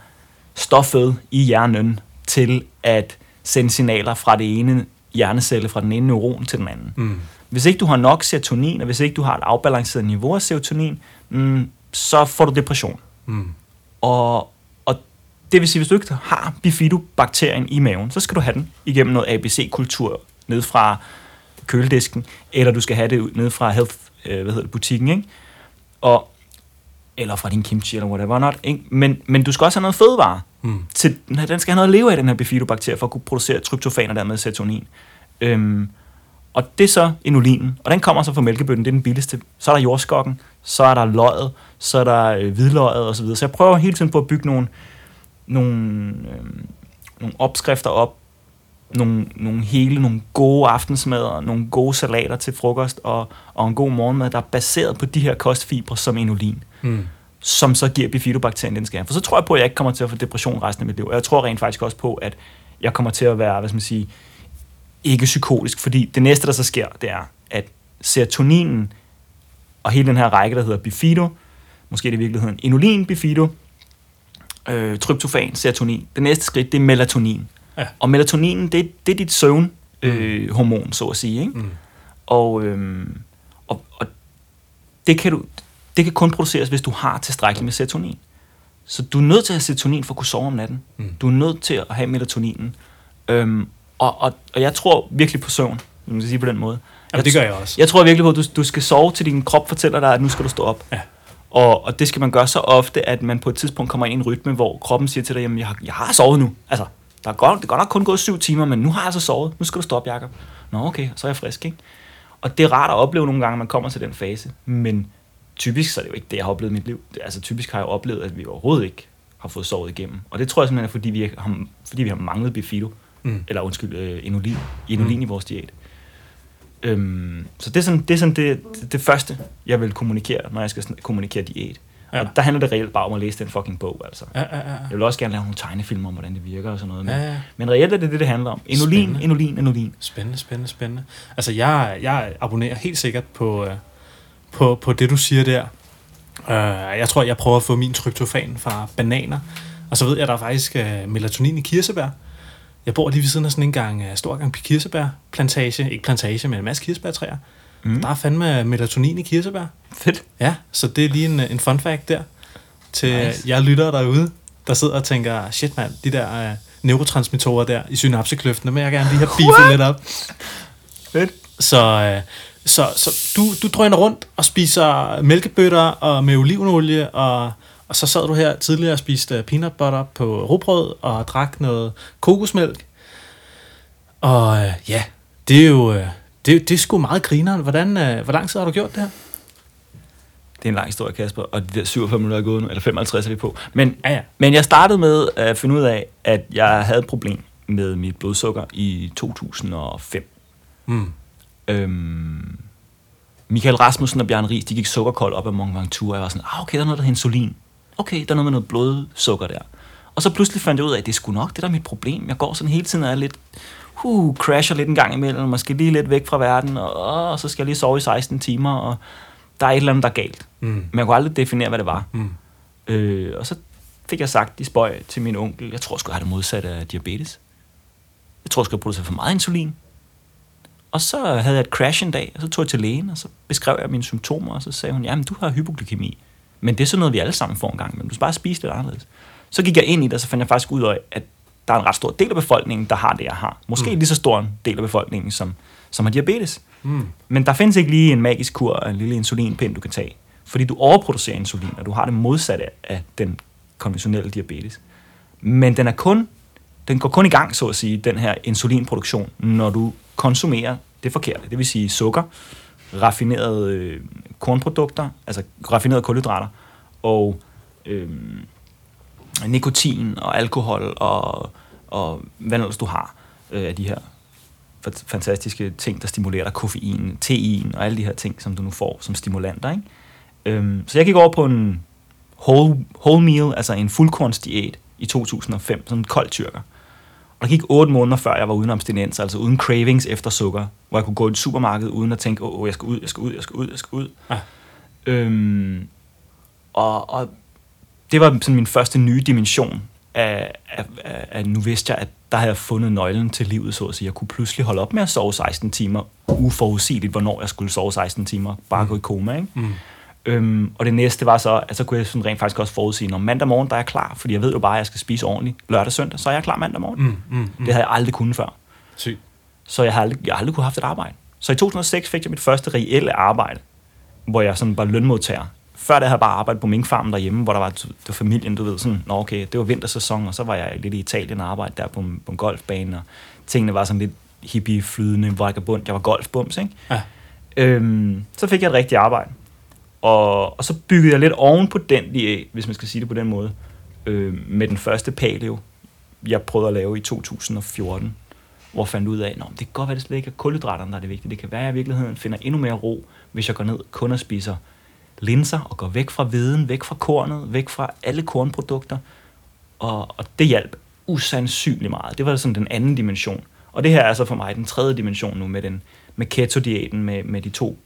stoffet i hjernen til at sende signaler fra det ene hjernecelle, fra den ene neuron til den anden. Mm. Hvis ikke du har nok serotonin, og hvis ikke du har et afbalanceret niveau af serotonin, mm, så får du depression. Mm. Og, og det vil sige, hvis du ikke har bifidobakterien i maven, så skal du have den igennem noget ABC-kultur ned fra køledisken, eller du skal have det ned fra health, øh, hvad hedder det, butikken, ikke? Og, eller fra din kimchi, eller whatever not, ikke? Men, men du skal også have noget fødevare. Mm. Til, den skal have noget at leve af, den her bifidobakterie, for at kunne producere tryptofan og dermed serotonin. Øhm, og det er så inulinen, og den kommer så fra mælkebøtten, det er den billigste. Så er der jordskokken, så er der løget, så er der øh, hvidløget osv. Så, videre. så jeg prøver hele tiden på at bygge nogle, nogle, øh, nogle opskrifter op, nogle, nogle hele, nogle gode aftensmadder, nogle gode salater til frokost og, og en god morgenmad, der er baseret på de her kostfibre som inulin, Mm. som så giver bifidobakterien den have. For så tror jeg på, at jeg ikke kommer til at få depression resten af mit liv. Og jeg tror rent faktisk også på, at jeg kommer til at være, hvad skal man sige, ikke psykotisk, fordi det næste, der så sker, det er, at serotoninen og hele den her række, der hedder bifido, måske er det i virkeligheden inulin, bifido, øh, tryptofan, serotonin. Det næste skridt, det er melatonin. Ja. Og melatoninen, det, det er dit søvn øh, hormon, så at sige. Ikke? Mm. Og, øhm, og, og det, kan du, det kan kun produceres, hvis du har tilstrækkeligt med serotonin. Så du er nødt til at have serotonin for at kunne sove om natten. Mm. Du er nødt til at have melatoninen. Øhm, og, og, og jeg tror virkelig på søvn, hvis man skal sige på den måde. Jamen, det gør jeg også. Jeg tror virkelig på, at du, du skal sove, til din krop fortæller dig, at nu skal du stå op. Ja. Og, og det skal man gøre så ofte, at man på et tidspunkt kommer ind i en rytme, hvor kroppen siger til dig, jamen jeg har, jeg har sovet nu. Altså, der er godt, det er godt nok kun gået syv timer, men nu har jeg altså sovet. Nu skal du stoppe, Jacob. Nå, okay, så er jeg frisk, ikke? Og det er rart at opleve nogle gange, at man kommer til den fase. Men typisk så er det jo ikke det, jeg har oplevet i mit liv. Altså typisk har jeg oplevet, at vi overhovedet ikke har fået sovet igennem. Og det tror jeg simpelthen er, fordi vi har, fordi vi har manglet bifido. Mm. Eller undskyld, øh, inulin, inulin mm. i vores diæt. Øhm, så det er sådan, det, er sådan det, det, det første, jeg vil kommunikere, når jeg skal kommunikere diæt. Ja. Og der handler det reelt bare om at læse den fucking bog, altså. Ja, ja, ja. Jeg vil også gerne lave nogle tegnefilm om, hvordan det virker og sådan noget. Men, Ja, ja. men reelt er det det, det handler om. Inulin, Spændende. inulin, inulin. Spændende, spændende, spændende. Altså, jeg, jeg abonnerer helt sikkert på, øh, på, på det, du siger der. Øh, jeg tror, jeg prøver at få min tryptofan fra bananer. Og så ved jeg, at der er faktisk øh, melatonin i kirsebær. Jeg bor lige ved siden af sådan en gang, øh, stor gang kirsebærplantage. Ikke plantage, men en masse kirsebærtræer. Mm. Der er fandme melatonin i kirsebær. Fedt. Ja, så det er lige en, en fun fact der. Til nice. Nice. jeg lytter derude, der sidder og tænker, shit mand, de der øh, neurotransmittorer der i synapsekløften, vil jeg gerne lige have beefet lidt op. Fedt. Så, øh, så, så du, du drøner rundt og spiser mælkebøtter og med olivenolie og, Og så sad du her tidligere og spiste peanut butter på rugbrød og drak noget kokosmælk. Og øh, ja, det er jo øh, det, det er sgu meget grineren. Hvordan, øh, hvor lang tid har du gjort det her? Det er en lang historie, Kasper, og de der 47 minutter er gået nu, eller 55 er vi på. Men, Ja, ja. men jeg startede med at finde ud af, at jeg havde et problem med mit blodsukker i 2005. Mm. Øhm, Michael Rasmussen og Bjørn Ries, de gik sukkerkold op ad Mont Ventoux, og jeg var sådan, ah, okay, der er noget, der hedder insulin. Okay, der er noget med noget blodsukker der. Og så pludselig fandt jeg ud af, at det sgu nok, det der er mit problem. Jeg går sådan hele tiden og er lidt, uh, crasher lidt en gang imellem, måske lige lidt væk fra verden, og, og så skal jeg lige sove i 16 timer, og der er et eller andet, der er galt. Mm. Men jeg kunne aldrig definere, hvad det var. Mm. Øh, og så fik jeg sagt i spøj til min onkel, jeg tror sgu, jeg har det modsatte af diabetes. Jeg tror sgu, jeg producerer for meget insulin. Og så havde jeg et crash en dag, og så tog jeg til lægen, og så beskrev jeg mine symptomer, og så sagde hun, jamen du har hypoglykemi. Men det er sådan noget, vi alle sammen får en gang, men du skal bare spise lidt anderledes. Så gik jeg ind i det, og så fandt jeg faktisk ud af, at der er en ret stor del af befolkningen, der har det, jeg har. Måske mm. lige så stor en del af befolkningen, som, som har diabetes. Mm. Men der findes ikke lige en magisk kur af en lille insulinpind, du kan tage. Fordi du overproducerer insulin, og du har det modsatte af den konventionelle diabetes. Men den er kun, den går kun i gang, så at sige, den her insulinproduktion, når du konsumerer det forkerte. Det vil sige sukker, raffinerede øh, kornprodukter, altså raffinerede kulhydrater, og øh, nikotin og alkohol og, og hvad ellers du har øh, af de her fa- fantastiske ting, der stimulerer dig, koffein, tein og alle de her ting, som du nu får som stimulanter. Ikke? Øhm, så jeg gik over på en whole, whole meal, altså en fuldkornsdiæt i 2005, sådan en kold tyrker. Og der gik otte måneder, før jeg var uden abstinens, altså uden cravings efter sukker, hvor jeg kunne gå i et supermarked uden at tænke, åh, oh, jeg skal ud, jeg skal ud, jeg skal ud, jeg skal ud. Ja. Øhm, og, og det var sådan min første nye dimension af, af, af, af, nu vidste jeg, at der havde jeg fundet nøglen til livet, så at sige. Jeg kunne pludselig holde op med at sove 16 timer, uforudsigeligt, hvornår jeg skulle sove 16 timer, bare gå i koma, ikke? Mm. Øhm, og det næste var så, at så kunne jeg sådan rent faktisk også forudsige, når mandag morgen, der er jeg klar, fordi jeg ved jo bare, at jeg skal spise ordentligt lørdag og søndag, så er jeg klar mandag morgen. Mm. Mm. Mm. Det havde jeg aldrig kunnet før. Sygt. Så jeg har aldrig, jeg har aldrig kunne have haft et arbejde. Så i 2006 fik jeg mit første reelle arbejde, hvor jeg sådan var lønmodtager. Før det havde jeg bare arbejdet på minkfarmen derhjemme, hvor der var, det var familien, du ved, sådan, nå okay, det var vintersæson, og så var jeg lidt i Italien og arbejdede der på, en- på en golfbane, og tingene var sådan lidt hippie, flydende, vagabund. Jeg var golfbums, ikke? Ja. Øhm, så fik jeg et rigtigt arbejde. Og, og så byggede jeg lidt oven på den diæt, hvis man skal sige det på den måde, øh, med den første paleo, jeg prøvede at lave i 2014, hvor jeg fandt ud af, at det kan godt være, det slet ikke er kulhydraterne, der er det vigtige. Det kan være, at jeg i virkeligheden finder endnu mere ro, hvis jeg går ned kun og spiser linser og går væk fra viden, væk fra kornet, væk fra alle kornprodukter. Og, og det hjalp usandsynligt meget. Det var sådan den anden dimension. Og det her er altså for mig den tredje dimension nu med, den, med keto-diæten, med, med de to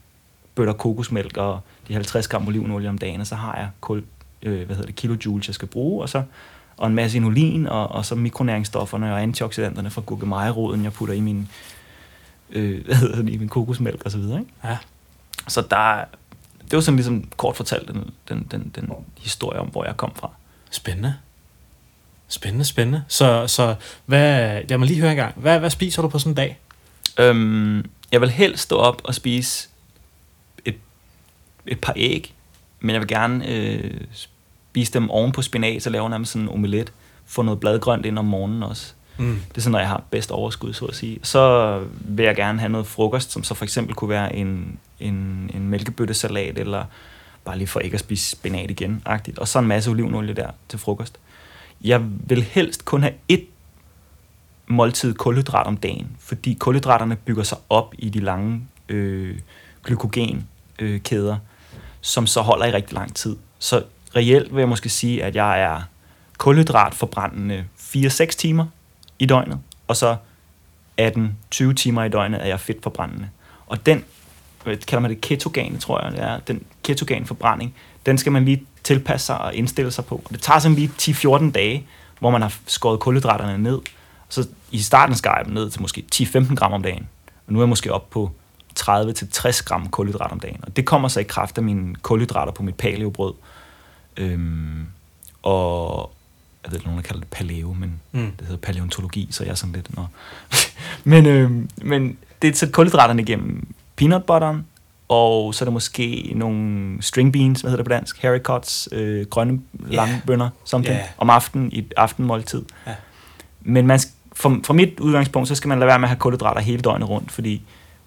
bøtter kokosmælk og de 50 gram olivenolie om dagen, og så har jeg kul, øh, hvad hedder det, kilojoules, jeg skal bruge, og så og en masse inulin, og, og så mikronæringsstofferne og antioxidanterne fra gurkemejeroden, jeg putter i min, øh, hvad hedder det, i min kokosmælk og så videre. Ikke? Ja. Så der, det var sådan ligesom kort fortalt den, den, den, den historie om, hvor jeg kom fra. Spændende. Spændende, spændende. Så, så hvad, lad mig lige høre en gang. Hvad, hvad spiser du på sådan en dag? Øhm, jeg vil helst stå op og spise et, et par æg, men jeg vil gerne øh, spise dem oven på spinat, og lave nærmest sådan en omelet. Få noget bladgrønt ind om morgenen også. Mm. Det er sådan, når jeg har bedst overskud, så at sige. Så vil jeg gerne have noget frokost, som så for eksempel kunne være en, en, en mælkebøttesalat, eller bare lige for ikke at spise spinat igen, agtigt. og så en masse olivenolie der til frokost. Jeg vil helst kun have et måltid kulhydrat om dagen, fordi kulhydraterne bygger sig op i de lange øh, glykogenkæder, øh, kæder, som så holder i rigtig lang tid. Så reelt vil jeg måske sige, at jeg er kulhydratforbrændende 4-6 timer i døgnet, og så 18-20 timer i døgnet er jeg fedtforbrændende. Og den, øh, kalder man det, ketogen, tror jeg, det er, den ketogenforbrænding, den skal man lige tilpasse sig og indstille sig på. Og det tager sådan lige 10-14 dage, hvor man har skåret kulhydraterne ned. Så i starten skar jeg dem ned til måske 10-15 gram om dagen. Og nu er jeg måske op på 30-60 gram kulhydrat om dagen. Og det kommer så i kraft af mine kulhydrater på mit paleobrød. Øhm, og jeg ved nogen der kalder det paleo, men Mm. det hedder paleontologi, så jeg er sådan lidt... Nå. men, øhm, men det er så kulhydraterne igennem peanut butteren, og så er der måske nogle string beans, hvad hedder det på dansk, haricots, øh, grønne lange bønner, something, Ja. om aftenen i et aftenmåltid. Ja. Men man, fra, fra mit udgangspunkt, så skal man lade være med at have kulhydrater hele døgnet rundt, fordi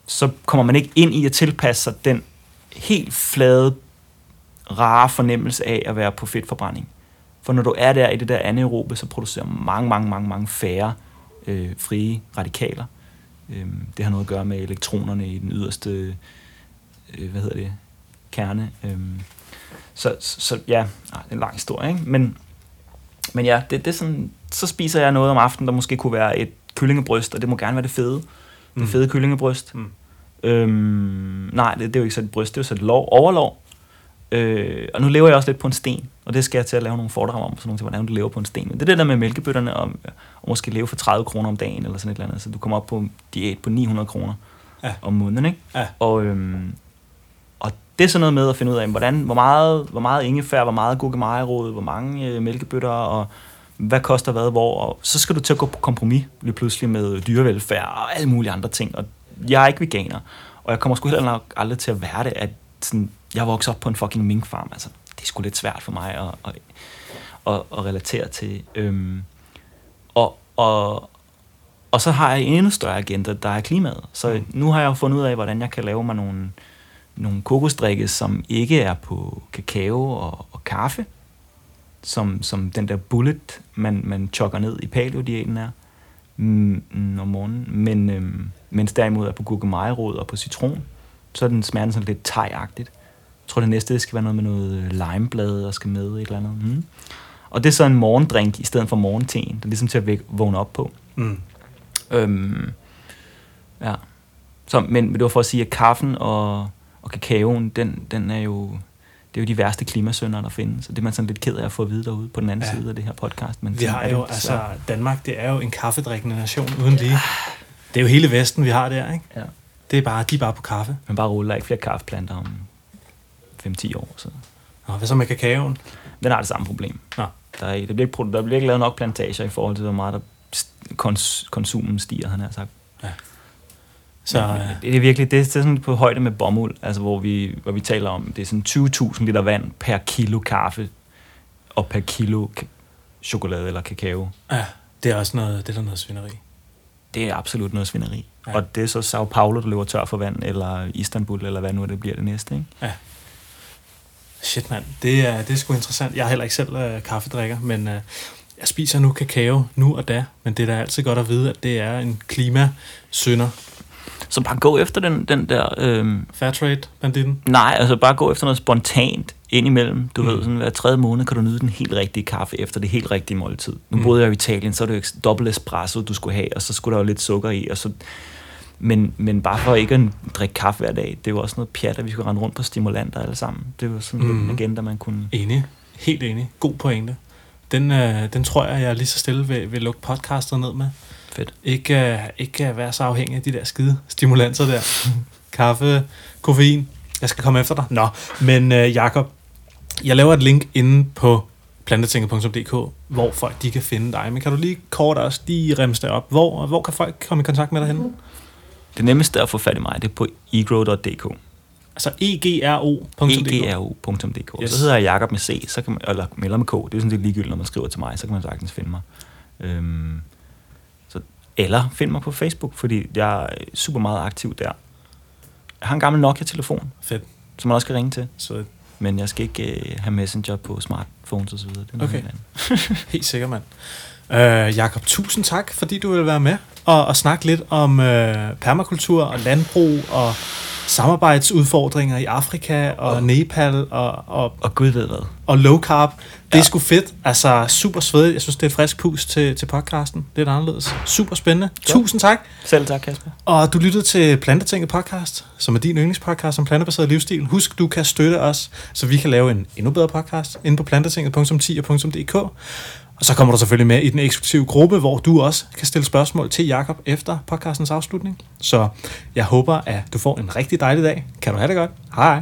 så kommer man ikke ind i at tilpasse sig den helt flade, rare fornemmelse af at være på fedtforbrænding. For når du er der i det der anaerobe, så producerer mange, mange, mange, mange færre øh, frie radikaler. Øhm, det har noget at gøre med elektronerne i den yderste, øh, hvad hedder det, kerne. Øhm, så, så, ja, nej, det er en lang historie, ikke? Men, men ja, det, det er sådan, så spiser jeg noget om aftenen, der måske kunne være et kyllingebryst, og det må gerne være det fede. Mm. Mm. Det fede kyllingebryst. Mm. Øhm, nej, det, det er jo ikke så et bryst, det er jo så et lov, overlov. Øh, og nu lever jeg også lidt på en sten, og det skal jeg til at lave nogle foredrag om, sådan nogle til, hvordan du lever på en sten. Men det er det der med mælkebøtterne, og, og måske leve for 30 kroner om dagen, eller sådan et eller andet, så du kommer op på en diæt på 900 kroner Ja. om måneden, ikke? Ja. Og, øhm, og det er sådan noget med at finde ud af, hvordan, hvor meget, hvor meget ingefær, hvor meget gurkemejerod, hvor mange øh, mælkebøtter, og hvad koster hvad hvor, og så skal du til at gå på kompromis lige pludselig med dyrevelfærd og alle mulige andre ting, og jeg er ikke veganer, og jeg kommer sgu heller nok aldrig til at være det, at sådan, jeg voksede op på en fucking minkfarm, altså det er sgu lidt svært for mig at, at, at, at relatere til. Øhm, og, og, og så har jeg en endnu større agenda, der er klimaet. Så Mm. nu har jeg jo fundet ud af, hvordan jeg kan lave mig nogle, nogle kokosdrikke, som ikke er på kakao og, og kaffe, som, som den der bullet, man, man chokker ned i paleo-diæten er mm, om morgenen, men øhm, mens derimod er på gurkemejerod og på citron, så er den smagen sådan lidt thai-agtigt. Jeg tror, det næste det skal være noget med noget limeblad, der skal med, et eller andet. Mm. Og det er så en morgendrink i stedet for morgenteen. Det er ligesom til at væk, vågne op på. Mm. Øhm, ja. Så, men, det var for at sige, at kaffen og, og kakaoen, den, den er jo, det er jo de værste klimasønder, der findes. Så det er man sådan lidt ked af at få at vide derude på den anden Ja. ja. side af det her podcast. Men Vi har det jo, desværre. altså, Danmark, det er jo en kaffedrikkende nation uden lige. Det er jo hele Vesten, vi har der, ikke? Ja. Det er bare, de er bare på kaffe. Men bare rulle, der er ikke flere kaffeplanter om 5-10 år. Så. Og hvad så med kakaoen? Den har det samme problem. Nå. Der, er, der, bliver ikke, der bliver ikke lavet nok plantager i forhold til, hvor meget der kons, konsumen stiger, han har sagt. Så Men, øh, det er virkelig, det er sådan på højde med bomuld, altså hvor vi, hvor vi taler om, det er sådan 20.000 liter vand per kilo kaffe, og per kilo chokolade eller kakao. ja, det er også noget, det er der noget svineri. Det er absolut noget svineri. Ja. Ja. Og det er så Sao Paulo, der løber tør for vand, eller Istanbul, eller hvad nu det bliver det næste. Ikke? Shit, mand. Det er, det er sgu interessant. Jeg er heller ikke selv øh, kaffedrikker, men øh, jeg spiser nu kakao nu og da. Men det er da altid godt at vide, at det er en klimasynder. Så bare gå efter den, den der... Øhm, Fairtrade-banditten. nej, altså bare gå efter noget spontant indimellem. Du Mm. ved, sådan hver tredje måned kan du nyde den helt rigtige kaffe efter det helt rigtige måltid. Nu Mm. boede jeg i Italien, så er det jo dobbelt espresso, du skulle have, og så skulle der jo lidt sukker i, og så... Men, men bare for ikke at drikke kaffe hver dag, det jo også noget pjat, at vi skulle rende rundt på stimulanter alle sammen. Det var sådan mm. Mhm. en agenda, man kunne... Enig. Helt enig. God pointe. Den, øh, den tror jeg, jeg lige så stille vil, vil lukke podcastet ned med. Fedt. Ikke, øh, ikke være så afhængig af de der skide stimulanser der. Kaffe, koffein. Jeg skal komme efter dig. Nå, men øh, Jakob, jeg laver et link inde på plantetinget.dk, hvor folk de kan finde dig. Men kan du lige kort også lige remse det op? Hvor, hvor kan folk komme i kontakt med dig henne? Det nemmeste at få fat i mig, det er på egrow.dk. Altså egro.dk. egro.dk. Yes. Så hedder jeg Jakob med C, så kan man, eller melder med K. Det er sådan lidt ligegyldigt, når man skriver til mig, så kan man sagtens finde mig. Øhm, så, eller find mig på Facebook, fordi jeg er super meget aktiv der. Jeg har en gammel Nokia-telefon, Fedt. som man også kan ringe til, Så men jeg skal ikke øh, have Messenger på smartphones osv. Det er Okay. helt. Helt sikkert, mand. Øh, Jakob, tusind tak, fordi du vil være med og, og snakke lidt om øh, permakultur og landbrug og samarbejdsudfordringer i Afrika og, og Nepal og, og, Og gud ved hvad. og low carb. Det er Ja. sgu fedt. Altså, super svedigt. Jeg synes, det er et frisk pus til, til podcasten. Lidt anderledes. Super spændende. Ja. Tusind tak. Selv tak, Kasper. Og du lyttede til Plantetinget podcast, som er din yndlingspodcast om plantebaseret livsstil. Husk, du kan støtte os, så vi kan lave en endnu bedre podcast inde på plantetinget.10.dk. Og så kommer du selvfølgelig med i den eksklusive gruppe, hvor du også kan stille spørgsmål til Jakob efter podcastens afslutning. Så jeg håber, at du får en rigtig dejlig dag. Kan du have det godt? Hej.